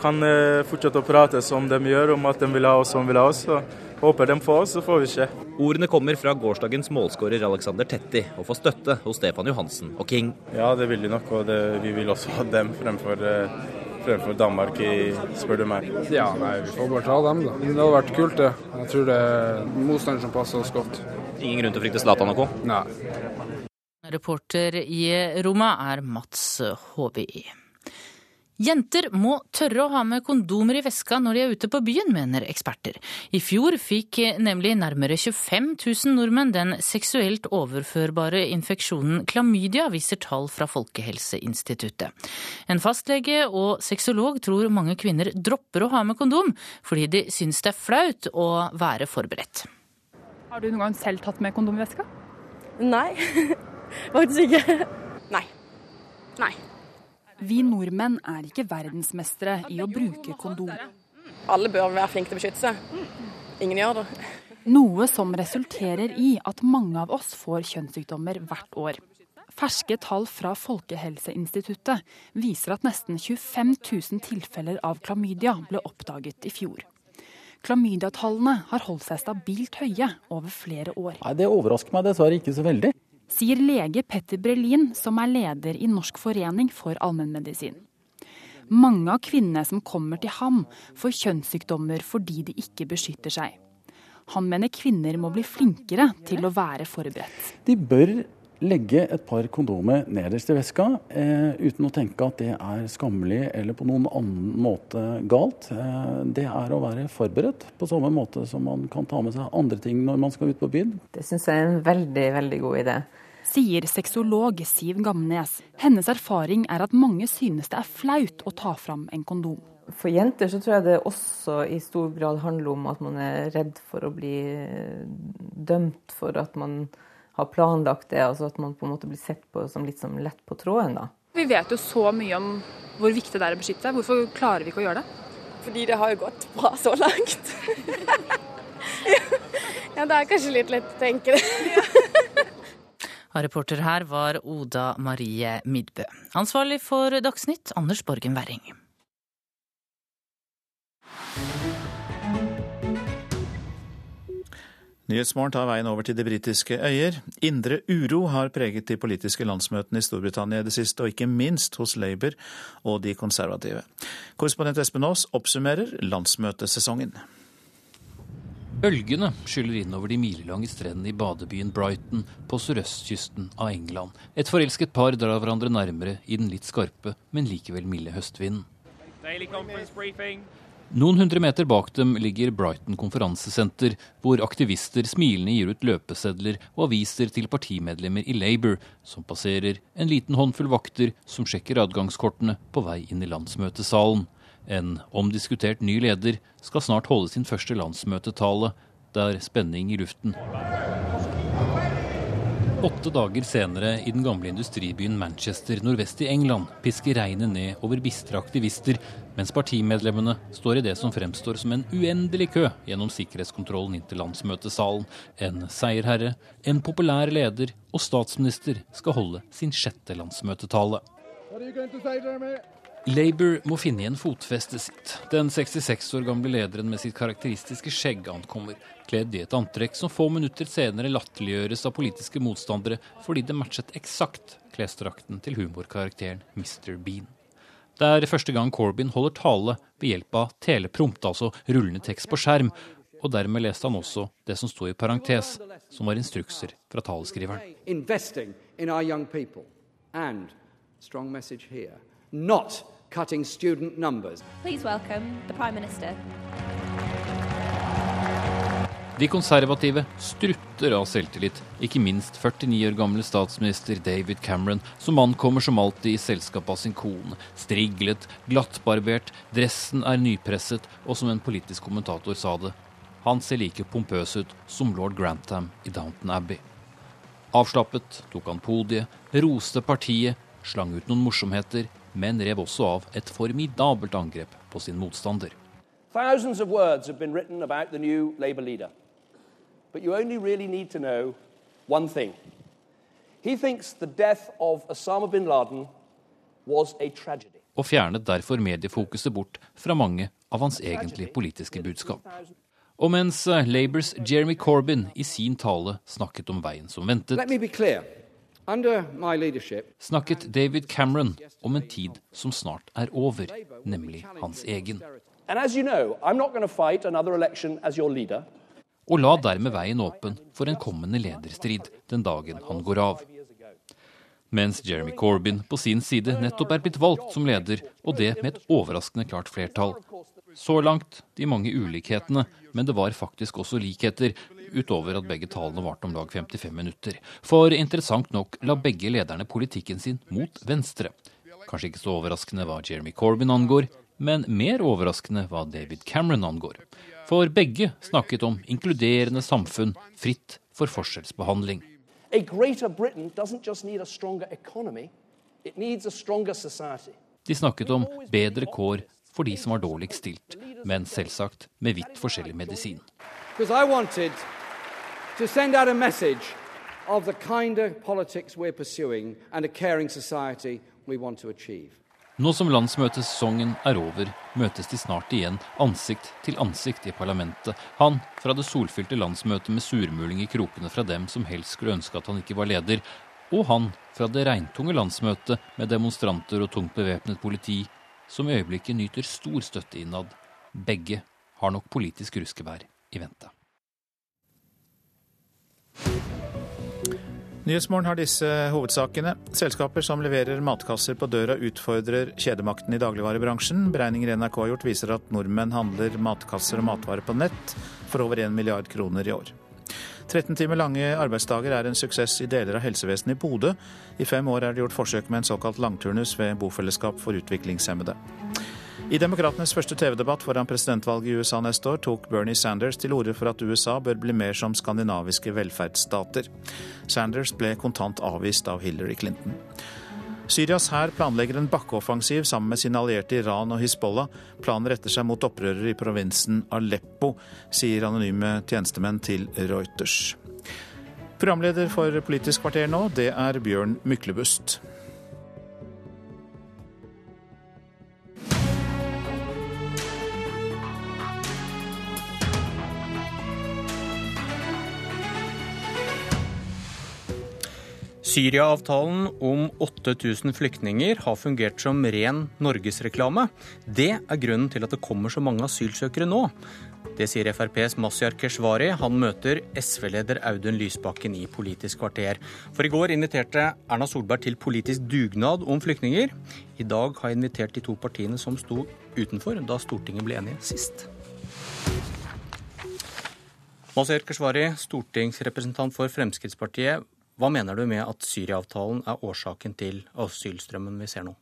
kan eh, fortsette å prate som de gjør, om at de vil ha oss som vil ha oss. Så håper de får oss, så får vi se. Ordene kommer fra gårsdagens målskårer Alexander Tetti, og får støtte hos Stefan Johansen og King. Ja, det vil de nok, og det, vi vil også ha dem fremfor eh, fremfor Danmark, i, spør du meg. Ja, nei, vi får bare ta dem, da. Det hadde vært kult, det. Jeg tror det er motstanderen som passer oss godt. Ingen grunn til å frykte Zlatan og co.? Nei. Reporter i Roma er Mats Håvi. Jenter må tørre å ha med kondomer i veska når de er ute på byen, mener eksperter. I fjor fikk nemlig nærmere 25 000 nordmenn den seksuelt overførbare infeksjonen klamydia, viser tall fra Folkehelseinstituttet. En fastlege og sexolog tror mange kvinner dropper å ha med kondom fordi de syns det er flaut å være forberedt. Har du noen gang selv tatt med kondom i veska? Nei, faktisk ikke. Nei. Nei. Vi nordmenn er ikke verdensmestere i å bruke kondom. Alle bør være flinke til å beskytte seg. Ingen gjør det. Noe som resulterer i at mange av oss får kjønnssykdommer hvert år. Ferske tall fra Folkehelseinstituttet viser at nesten 25 000 tilfeller av klamydia ble oppdaget i fjor. Klamydiatallene har holdt seg stabilt høye over flere år. Nei, Det overrasker meg dessverre ikke så veldig sier lege Petter Brelin, som er leder i Norsk forening for allmennmedisin. Mange av kvinnene som kommer til ham, får kjønnssykdommer fordi de ikke beskytter seg. Han mener kvinner må bli flinkere til å være forberedt. De bør legge et par kondomer nederst i veska, eh, uten å tenke at det er skammelig eller på noen annen måte galt. Eh, det er å være forberedt, på samme måte som man kan ta med seg andre ting når man skal ut på byen. Det syns jeg er en veldig, veldig god idé. Sier sexolog Siv Gamnes. Hennes erfaring er at mange synes det er flaut å ta fram en kondom. For jenter så tror jeg det også i stor grad handler om at man er redd for å bli dømt for at man har planlagt det. Altså at man på en måte blir sett på som litt som lett på tråden. da. Vi vet jo så mye om hvor viktig det er å beskytte. Hvorfor klarer vi ikke å gjøre det? Fordi det har jo gått bra så langt. ja, det er kanskje litt lett å tenke det. Reporter her var Oda Marie Midbø. Ansvarlig for Dagsnytt, Anders Borgen Werring. Nyhetsmorgen tar veien over til de britiske øyer. Indre uro har preget de politiske landsmøtene i Storbritannia i det siste, og ikke minst hos Labour og de konservative. Korrespondent Espen Aas oppsummerer landsmøtesesongen. Bølgene skyller innover de milelange strendene i badebyen Brighton på sørøstkysten av England. Et forelsket par drar hverandre nærmere i den litt skarpe, men likevel milde høstvinden. Noen hundre meter bak dem ligger Brighton konferansesenter, hvor aktivister smilende gir ut løpesedler og aviser til partimedlemmer i Labour, som passerer en liten håndfull vakter som sjekker adgangskortene på vei inn i landsmøtesalen. En omdiskutert ny leder skal snart holde sin første landsmøtetale. Det er spenning i luften. Åtte dager senere, i den gamle industribyen Manchester nordvest i England, pisker regnet ned over bistre aktivister, mens partimedlemmene står i det som fremstår som en uendelig kø gjennom sikkerhetskontrollen inn til landsmøtesalen. En seierherre, en populær leder og statsminister skal holde sin sjette landsmøtetale. Labour må finne igjen fotfestet sitt. Den 66 år gamle lederen med sitt karakteristiske skjegg ankommer, kledd i et antrekk som få minutter senere latterliggjøres av politiske motstandere fordi det matchet eksakt klesdrakten til humorkarakteren Mr. Bean. Det er første gang Corbyn holder tale ved hjelp av teleprompt, altså rullende tekst på skjerm, og dermed leste han også det som sto i parentes, som var instrukser fra taleskriveren. Investing in our young people. And, strong message here, not cutting student numbers. Please welcome the Prime Minister. De konservative strutter av selvtillit, ikke minst 49 år gamle statsminister David Cameron, som ankommer som alltid i selskap av sin kone. Striglet, glattbarbert, dressen er nypresset, og som en politisk kommentator sa det, han ser like pompøs ut som lord Grantham i Downton Abbey. Avslappet tok han podiet, roste partiet, slang ut noen morsomheter, men rev også av et formidabelt angrep på sin motstander. Thousands of words have been written about the new Labour leader. But you only really need to know one thing. He thinks the death of Osama bin Laden was a tragedy. Og fjernet derfor mediefokuset bort fra mange av hans egentlige politiske budskap. Og mens eh, Labours Jeremy Corbyn i sin tale snakket om veien som ventet, snakket David Cameron om en tid som snart er over, nemlig hans egen. Og la dermed veien åpen for en kommende lederstrid den dagen han går av. Mens Jeremy Corbyn på sin side nettopp er blitt valgt som leder, og det med et overraskende klart flertall. Så langt de mange ulikhetene, men det var faktisk også likheter, utover at begge talene varte om lag 55 minutter. For interessant nok la begge lederne politikken sin mot venstre. Kanskje ikke så overraskende hva Jeremy Corbyn angår, men mer overraskende hva David Cameron angår. For begge snakket om inkluderende samfunn, fritt for forskjellsbehandling. De snakket om bedre kår for de som var dårligst stilt, men selvsagt med vidt forskjellig medisin to send out a message of the kind of politics we're pursuing and a caring society we want to achieve. Nå som landsmøtesesongen er over, møtes de snart igjen ansikt til ansikt i parlamentet. Han fra det solfylte landsmøtet med surmuling i krokene fra dem som helst skulle ønske at han ikke var leder, og han fra det regntunge landsmøtet med demonstranter og tungt bevæpnet politi, som i øyeblikket nyter stor støtte innad. Begge har nok politisk ruskevær i vente. Nyhetsmorgen har disse hovedsakene. Selskaper som leverer matkasser på døra utfordrer kjedemakten i dagligvarebransjen. Beregninger NRK har gjort viser at nordmenn handler matkasser og matvarer på nett for over 1 milliard kroner i år. 13 timer lange arbeidsdager er en suksess i deler av helsevesenet i Bodø. I fem år er det gjort forsøk med en såkalt langturnus ved bofellesskap for utviklingshemmede. I demokratenes første TV-debatt foran presidentvalget i USA neste år tok Bernie Sanders til orde for at USA bør bli mer som skandinaviske velferdsstater. Sanders ble kontant avvist av Hillary Clinton. Syrias hær planlegger en bakkeoffensiv sammen med sine allierte Iran og Hizbollah. Planen retter seg mot opprørere i provinsen Aleppo, sier anonyme tjenestemenn til Reuters. Programleder for Politisk kvarter nå, det er Bjørn Myklebust. Syria-avtalen om 8000 flyktninger har fungert som ren norgesreklame. Det er grunnen til at det kommer så mange asylsøkere nå. Det sier FrPs Mazyar Keshvari. Han møter SV-leder Audun Lysbakken i Politisk kvarter. For i går inviterte Erna Solberg til politisk dugnad om flyktninger. I dag har jeg invitert de to partiene som sto utenfor da Stortinget ble enige sist. Mazyar Keshvari, stortingsrepresentant for Fremskrittspartiet. Hva mener du med at Syria-avtalen er årsaken til asylstrømmen vi ser nå?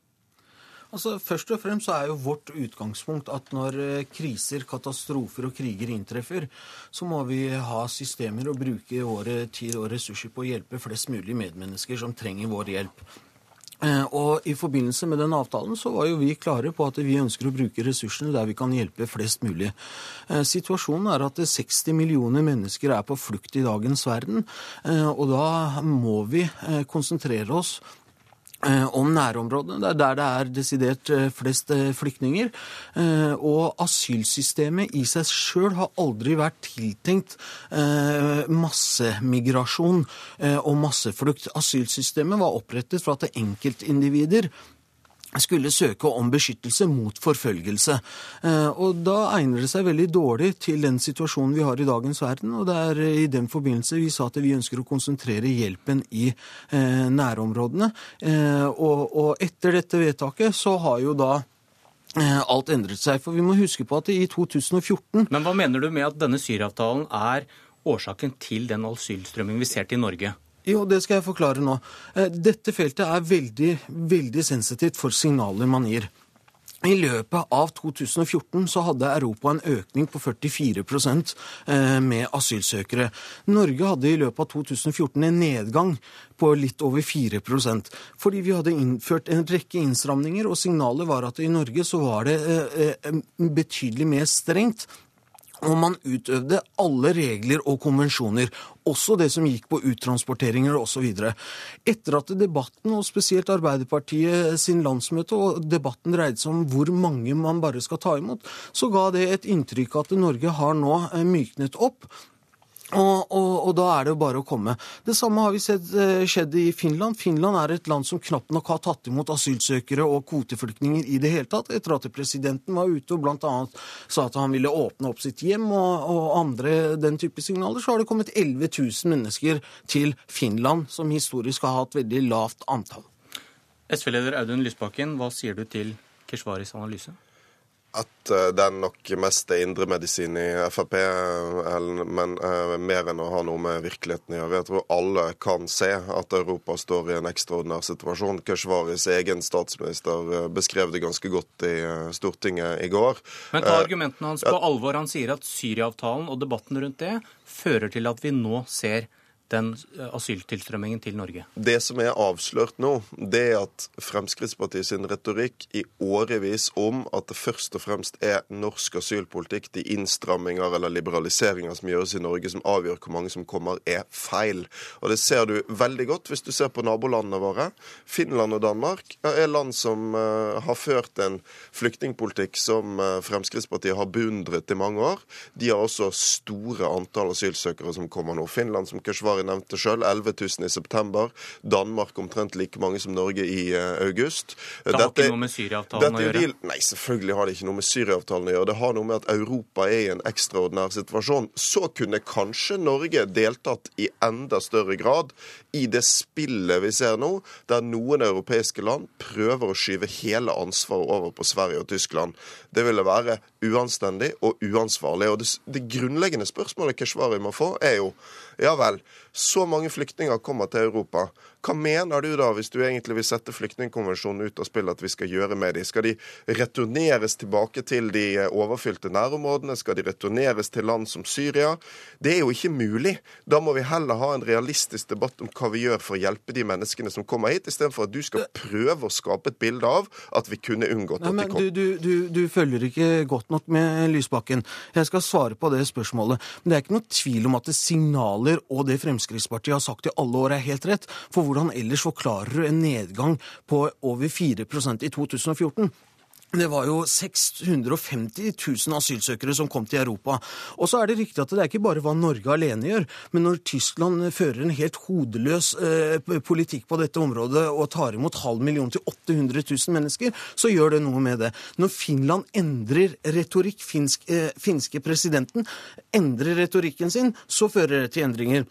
Altså, Først og fremst er jo vårt utgangspunkt at når eh, kriser, katastrofer og kriger inntreffer, så må vi ha systemer og bruke våre tid og ressurser på å hjelpe flest mulig medmennesker som trenger vår hjelp. Eh, og I forbindelse med den avtalen så var jo vi klare på at vi ønsker å bruke ressursene der vi kan hjelpe flest mulig. Eh, situasjonen er at 60 millioner mennesker er på flukt i dagens verden. Og da må vi konsentrere oss Eh, om nærområdene. Det er der det er desidert eh, flest eh, flyktninger. Og asylsystemet i seg sjøl har aldri vært tiltenkt massemigrasjon og masseflukt. Asylsystemet var opprettet for at enkeltindivider skulle søke om beskyttelse mot forfølgelse. Eh, og Da egner det seg veldig dårlig til den situasjonen vi har i dagens verden. og Det er i den forbindelse vi sa at vi ønsker å konsentrere hjelpen i eh, nærområdene. Eh, og, etter dette vedtaket så har jo da alt endret seg. For vi må huske på at i 2014 Men hva mener du med at denne Syria-avtalen er årsaken til den asylstrømmingen vi ser til Norge? Jo, det skal jeg forklare nå. Eh, dette feltet er veldig, veldig sensitivt for signaler man gir. I løpet av 2014 så hadde Europa en økning på 44 eh, med asylsøkere. Norge hadde i løpet av 2014 en nedgang på litt over 4% fordi vi hadde innført en rekke innstramninger, og signalet var at i Norge så var det eh, betydelig mer strengt og man utøvde alle regler og konvensjoner, også det som gikk på uttransporteringer osv. Etter at debatten, og spesielt Arbeiderpartiet sin landsmøte, og debatten dreide seg om hvor mange man bare skal ta imot, så ga det et inntrykk at Norge har nå eh, myknet opp. Og, og, og, da er det jo bare å komme. Det samme har vi sett eh, skjedd i Finland. Finland er et land som knapt nok har tatt imot asylsøkere og kvoteflyktninger i det hele tatt, etter at presidenten var ute og bl.a. sa at han ville åpne opp sitt hjem og, og, andre den type signaler, så har det kommet 11 000 mennesker til Finland, som historisk har hatt veldig lavt antall. SV-leder Audun Lysbakken, hva sier du til Keshvaris analyse? At den det er nok mest er indremedisin i Frp, men uh, mer enn å ha noe med virkeligheten å gjøre. Jeg tror alle kan se at Europa står i en ekstraordinær situasjon. Keshvaris egen statsminister eh, beskrev det ganske godt i Stortinget i går. Men ta argumentene hans på alvor. Han sier at Syria-avtalen og debatten rundt det fører til at vi nå ser den eh, asyltilstrømmingen til Norge? Det som er avslørt nå, det er at Fremskrittspartiet sin retorikk i årevis om at det først og fremst er norsk asylpolitikk, de innstramminger eller liberaliseringer som gjøres i Norge, som avgjør hvor mange som kommer, er feil. Og det ser du veldig godt hvis du ser på nabolandene våre. Finland og Danmark er land som uh, har ført en flyktningpolitikk som uh, Fremskrittspartiet har beundret i mange år. De har også store antall asylsøkere som kommer nå. Finland, som Keshvari Safari nevnte sjøl. 11 000 i september. Danmark omtrent like mange som Norge i uh, august. Det har ikke noe med Syria-avtalen å gjøre? nei, selvfølgelig har det ikke noe med Syria-avtalen å gjøre. Det har noe med at Europa er i en ekstraordinær situasjon. Så kunne kanskje Norge deltatt i enda større grad i det spillet vi ser nå, der noen europeiske land prøver å skyve hele ansvaret over på Sverige og Tyskland. Det ville være uanstendig og uansvarlig. Og det, det grunnleggende spørsmålet Keshvari må få, er jo ja vel, så mange flyktninger kommer til Europa. Hva mener du da, hvis du egentlig vil sette flyktningkonvensjonen ut av spill, at vi skal gjøre med dem? Skal de returneres tilbake til de eh, overfylte nærområdene? Skal de returneres til land som Syria? Det er jo ikke mulig. Da må vi heller ha en realistisk debatt om hva vi gjør for å hjelpe de menneskene som kommer hit, istedenfor at du skal prøve å skape et bilde av at vi kunne unngått Nei, at de kom. du, du, du, du følger ikke godt nok med Lysbakken. Jeg skal svare på det spørsmålet. Men det er ikke noe tvil om at det signaler og det Fremskrittspartiet har sagt i alle år, er helt rett. For hvordan ellers forklarer du en nedgang på over 4% i 2014? Det var jo 650 000 asylsøkere som kom til Europa. Og så er det riktig at det er ikke bare hva Norge alene gjør, men når Tyskland fører en helt hodeløs eh, politikk på dette området og tar imot halv million til 800 000 mennesker, så gjør det noe med det. Når Finland endrer retorikk, finsk, eh, finske presidenten endrer retorikken sin, så fører det til endringer.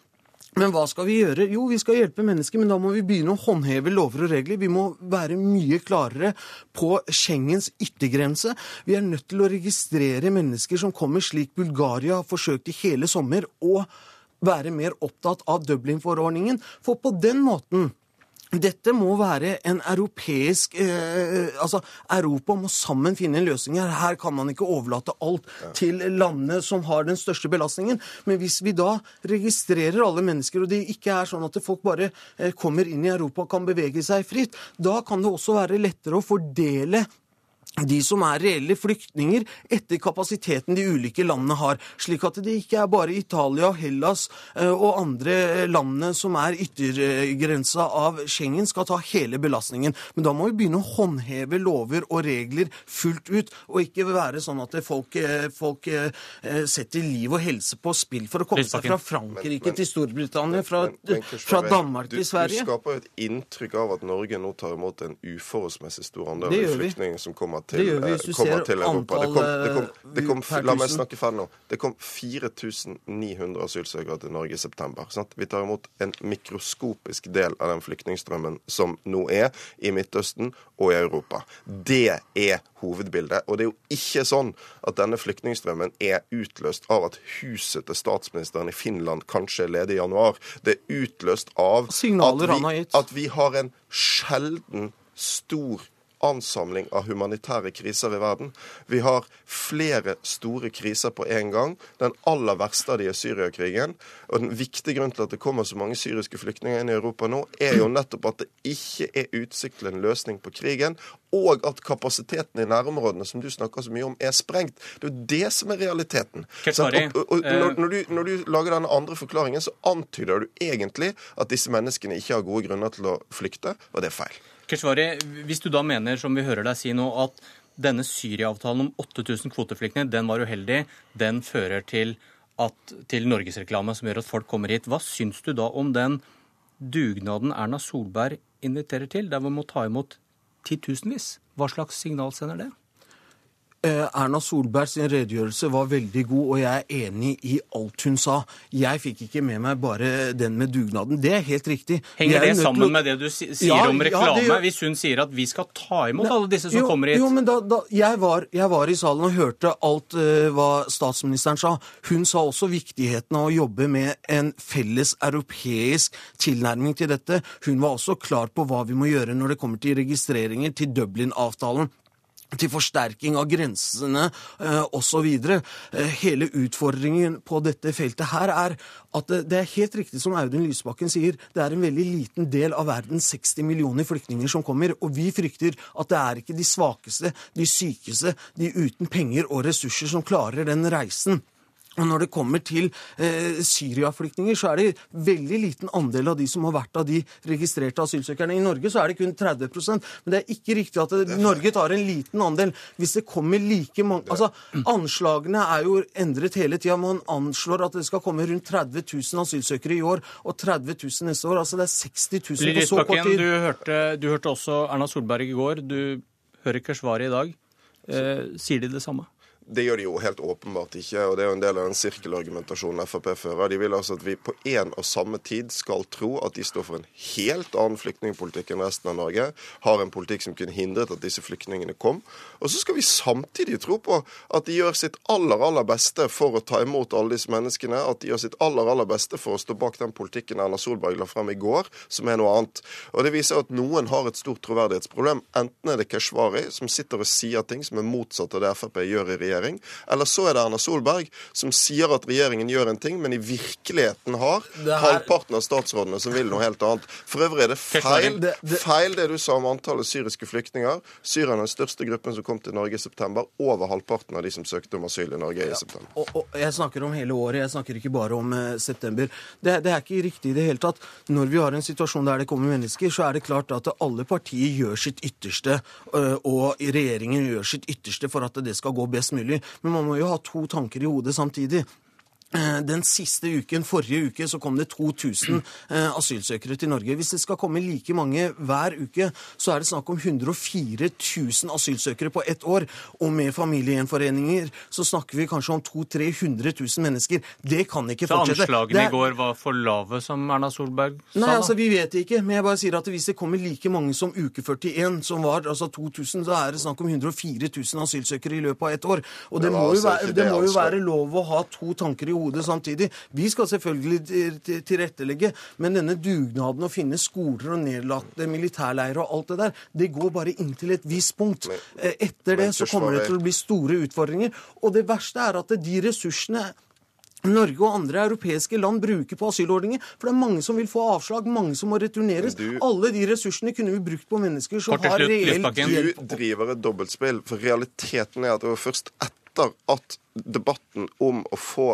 Men hva skal vi gjøre? Jo, vi skal hjelpe mennesker, men da må vi begynne å håndheve lover og regler. Vi må være mye klarere på Schengens yttergrense. Vi er nødt til å registrere mennesker som kommer slik Bulgaria har forsøkt i hele sommer, og være mer opptatt av Dublin-forordningen. For på den måten dette må være en europeisk eh, Altså, Europa må sammen finne en løsning her. Her kan man ikke overlate alt til landene som har den største belastningen. Men hvis vi da registrerer alle mennesker, og det ikke er sånn at folk bare eh, kommer inn i Europa og kan bevege seg fritt, da kan det også være lettere å fordele de som er reelle flyktninger, etter kapasiteten de ulike landene har. Slik at det ikke er bare Italia, Hellas eh, og andre landene som er yttergrensa av Schengen, skal ta hele belastningen. Men da må vi begynne å håndheve lover og regler fullt ut, og ikke være sånn at folk, eh, folk eh, setter liv og helse på spill for å komme seg fra Frankrike til Storbritannia, fra, Men fra Danmark du, til Sverige. Du skaper jo et inntrykk av at Norge nå tar imot en uforholdsmessig stor andel av flyktninger som kommer Det til, gjør vi eh, kommer til Europa. Det kom, det kom, det kom, antall, eh, la meg snakke ferdig nå. Det kom 4900 asylsøkere til Norge i september. Sant? Vi tar imot en mikroskopisk del av den flyktningstrømmen som nå er i Midtøsten og i Europa. Det er hovedbildet. Og det er jo ikke sånn at denne flyktningstrømmen er utløst av at huset til statsministeren i Finland kanskje er ledig i januar. Det er utløst av at vi, at vi har en sjelden stor ansamling av humanitære kriser i verden. Vi har flere store kriser på en gang. Den aller verste av de er Syriakrigen. Og den viktige grunnen til at det kommer så mange syriske flyktninger inn i Europa nå, er jo nettopp at det ikke er utsikt til en løsning på krigen, og at kapasiteten i nærområdene, som du snakker så mye om, er sprengt. Det er jo det som er realiteten. Sant? og, og, og, eh, når, du, når du lager denne andre forklaringen, så antyder du egentlig at disse menneskene ikke har gode grunner til å flykte, og det er feil. Keshvari, hvis du da mener, som vi hører deg si nå, at denne Syria-avtalen om 8000 kvoteflyktninger, den var uheldig, den fører til, at, til norgesreklame som gjør at folk kommer hit. Hva syns du da om den dugnaden Erna Solberg inviterer til, der vi må ta imot titusenvis? Hva slags signal sender det? Eh, Erna Solberg sin redegjørelse var veldig god, og jeg er enig i alt hun sa. Jeg fikk ikke med meg bare den med dugnaden. Det er helt riktig. Henger er det sammen å- med det du sier Ja, om ja, reklame, gjør- hvis hun sier at vi skal ta imot alle disse som jo, kommer hit? Jo, men da, da, jeg, var, jeg var i salen og hørte alt uh, hva statsministeren sa. Hun sa også viktigheten av å jobbe med en felles europeisk tilnærming til dette. Hun var også klar på hva vi må gjøre når det kommer til registreringer, til Dublin-avtalen til forsterking av grensene eh, osv. Eh, hele utfordringen på dette feltet her er at det, er helt riktig som Audun Lysbakken sier, det er en veldig liten del av verdens 60 millioner flyktninger som kommer, og vi frykter at det er ikke de svakeste, de sykeste, de uten penger og ressurser som klarer den reisen. Og når det kommer til eh, Syria-flyktninger, så er det veldig liten andel av de som har vært av de registrerte asylsøkerne. I Norge så er det kun 30% Men det er ikke riktig at det, Norge tar en liten andel. Hvis det kommer like mange Altså, Anslagene er jo endret hele tida. Man anslår at det skal komme rundt 30 000 asylsøkere i år og 30 000 neste år. Altså det er 60 000 på så kort tid. du hørte, du hørte også Erna Solberg i går. Du hører Keshvari i dag. Eh, sier de det samme? Det gjør de jo helt åpenbart ikke, og det er jo en del av den sirkelargumentasjonen Frp fører. De vil altså at vi på en og samme tid skal tro at de står for en helt annen flyktningpolitikk enn resten av Norge, har en politikk som kunne hindret at disse flyktningene kom. Og så skal vi samtidig tro på at de gjør sitt aller, aller beste for å ta imot alle disse menneskene, at de gjør sitt aller, aller beste for å stå bak den politikken Erna Solberg la frem i går, som er noe annet. Og det viser at noen har et stort troverdighetsproblem. Enten er det Keshvari, som sitter og sier ting som er motsatt av det Frp gjør i regjering, regjering. Eller så er det Erna Solberg som sier at regjeringen gjør en ting, men i virkeligheten har her... halvparten av statsrådene som vil noe helt annet. For øvrig er det feil det, det... feil det du sa om antallet syriske flyktninger. Syria er den største gruppen som kom til Norge i september. Over halvparten av de som søkte om asyl i Norge i september. Og, og, jeg snakker om hele året, jeg snakker ikke bare om uh, september. Det, det, er ikke riktig i det hele tatt. Når vi har en situasjon der det kommer mennesker, så er det klart at alle partier gjør sitt ytterste, uh, og regjeringen gjør sitt ytterste for at det skal gå best mulig mulig. Men man må jo ha to tanker i hodet samtidig. Eh, den siste uken, forrige uke, så kom det 2000 eh, asylsøkere til Norge. Hvis det skal komme like mange hver uke, så er det snakk om 104 000 asylsøkere på ett år. Og med familiegjenforeninger så snakker vi kanskje om 200 000-300 000 mennesker. Det kan ikke fortsette. Så anslagene i går var for lave, som Erna Solberg sa? Nei, altså vi vet ikke. Men jeg bare sier at hvis det kommer like mange som uke 41, som var altså 2000, så er det snakk om 104 000 asylsøkere i løpet av ett år. Og det, det må, jo være, være, det må jo være lov å ha to tanker i hodet hodet samtidig. Vi skal selvfølgelig tilrettelegge, men denne dugnaden å finne skoler og nedlagte militærleirer og alt det der, det går bare inntil et visst punkt. Eh, etter det så kommer det til å bli store utfordringer. Og det verste er at de ressursene Norge og andre europeiske land bruker på asylordninger. For det er mange som vil få avslag, mange som må returneres. Du, Alle de ressursene kunne vi brukt på mennesker som har reelt hjelp. Du driver et dobbeltspill, for realiteten er at det var først etter at debatten om å få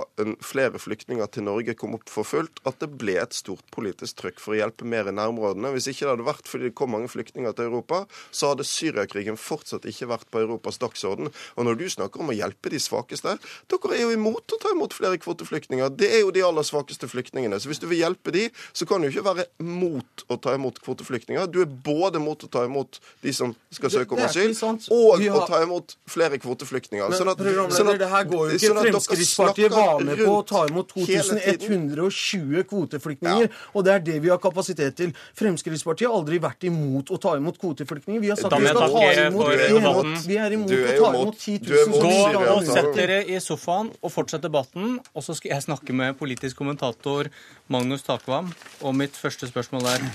flere flyktninger til Norge kom opp for fullt, at det ble et stort politisk trykk for å hjelpe mer i nærområdene. Hvis ikke det hadde vært fordi det kom mange flyktninger til Europa, så hadde Syriakrigen fortsatt ikke vært på Europas dagsorden. Og når du snakker om å hjelpe de svakeste Dere er jo imot å ta imot flere kvoteflyktninger. Det er jo de aller svakeste flyktningene. Så hvis du vil hjelpe de, så kan du ikke være mot å ta imot kvoteflyktninger. Du er både mot å ta imot de som skal søke om asyl, og å ta imot flere kvoteflyktninger. Sånn at, sånn at går jo ikke at Fremskrittspartiet var med på å ta imot 2120 kvoteflyktninger. Ja. Og det er det vi har kapasitet til. Fremskrittspartiet har aldri vært imot å ta imot kvoteflyktninger. Vi har sagt vi skal ta imot Vi er imot å ta imot 10 000. Gå og sett dere i sofaen og fortsett debatten. Og så skal jeg snakke med politisk kommentator Magnus Takvam. Og mitt første spørsmål er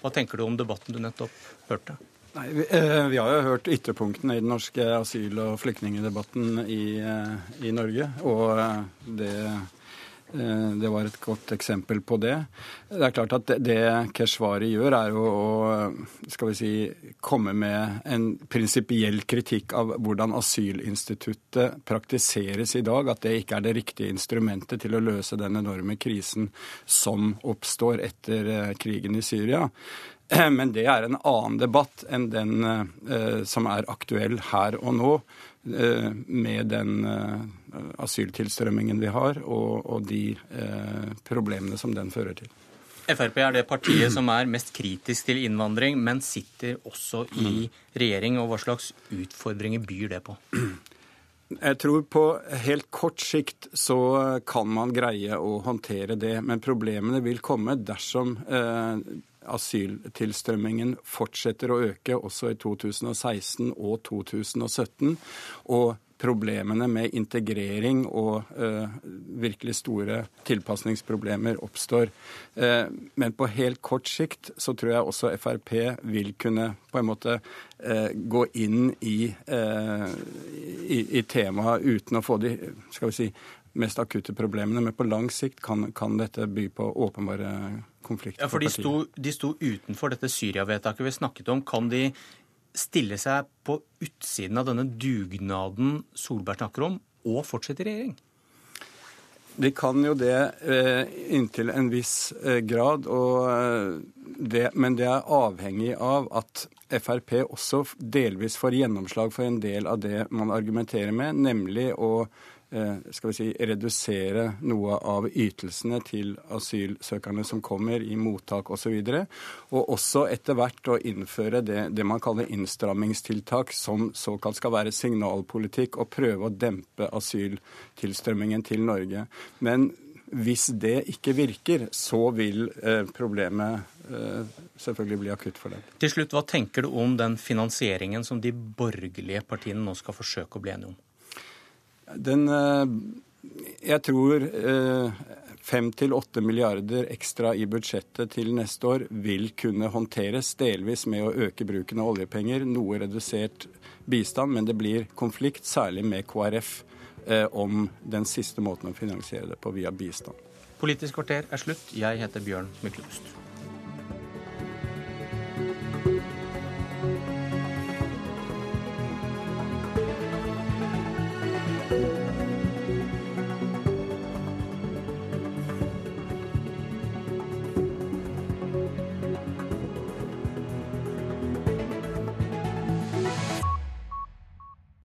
hva tenker du om debatten du nettopp hørte? Nei, vi, eh, vi, har jo hørt ytterpunktene i den norske asyl- og flyktningdebatten i, eh, i, Norge. Og eh, det, det, var et godt eksempel på det. Det er klart at det, Keshvari gjør, er jo å skal vi si, komme med en prinsipiell kritikk av hvordan asylinstituttet praktiseres i dag. At det ikke er det riktige instrumentet til å løse den enorme krisen som oppstår etter krigen i Syria. Men det er en annen debatt enn den eh, som er aktuell her og nå, eh, med den eh, asyltilstrømmingen vi har, og, og de eh, problemene som den fører til. Frp er det partiet som er mest kritisk til innvandring, men sitter også i regjering. og Hva slags utfordringer byr det på? Jeg tror på helt kort sikt så kan man greie å håndtere det. Men problemene vil komme dersom eh, asyltilstrømmingen fortsetter å øke også i 2016 og 2017. Og problemene med integrering og uh, virkelig store tilpasningsproblemer oppstår. Uh, men på helt kort sikt så tror jeg også Frp vil kunne på en måte uh, gå inn i, i, i temaet uten å få de skal vi si, mest akutte problemene. Men på lang sikt kan, kan dette by på åpenbare konflikter. Ja, for de sto, de sto utenfor dette Syria-vedtaket vi snakket om. Kan de stille seg på utsiden av denne dugnaden Solberg snakker om, og fortsette i regjering? De kan jo det eh, inntil en viss eh, grad, og, det, men det er avhengig av at Frp også delvis får gjennomslag for en del av det man argumenterer med, nemlig å Eh, skal vi si, redusere noe av ytelsene til asylsøkerne som kommer i mottak osv. Og, så og også etter hvert å innføre det, det, man kaller innstrammingstiltak, som såkalt skal være signalpolitikk, og prøve å dempe asyltilstrømmingen til Norge. Men hvis det ikke virker, så vil eh, problemet eh, selvfølgelig bli akutt for dem. Til slutt, Hva tenker du om den finansieringen som de borgerlige partiene nå skal forsøke å bli enige om? Den, eh, jeg tror fem til åtte milliarder ekstra i budsjettet til neste år vil kunne håndteres delvis med å øke bruken av oljepenger, noe redusert bistand, men det blir konflikt, særlig med KrF, om den siste måten å finansiere det på via bistand. Politisk kvarter er slutt. Jeg heter Bjørn Myklebust.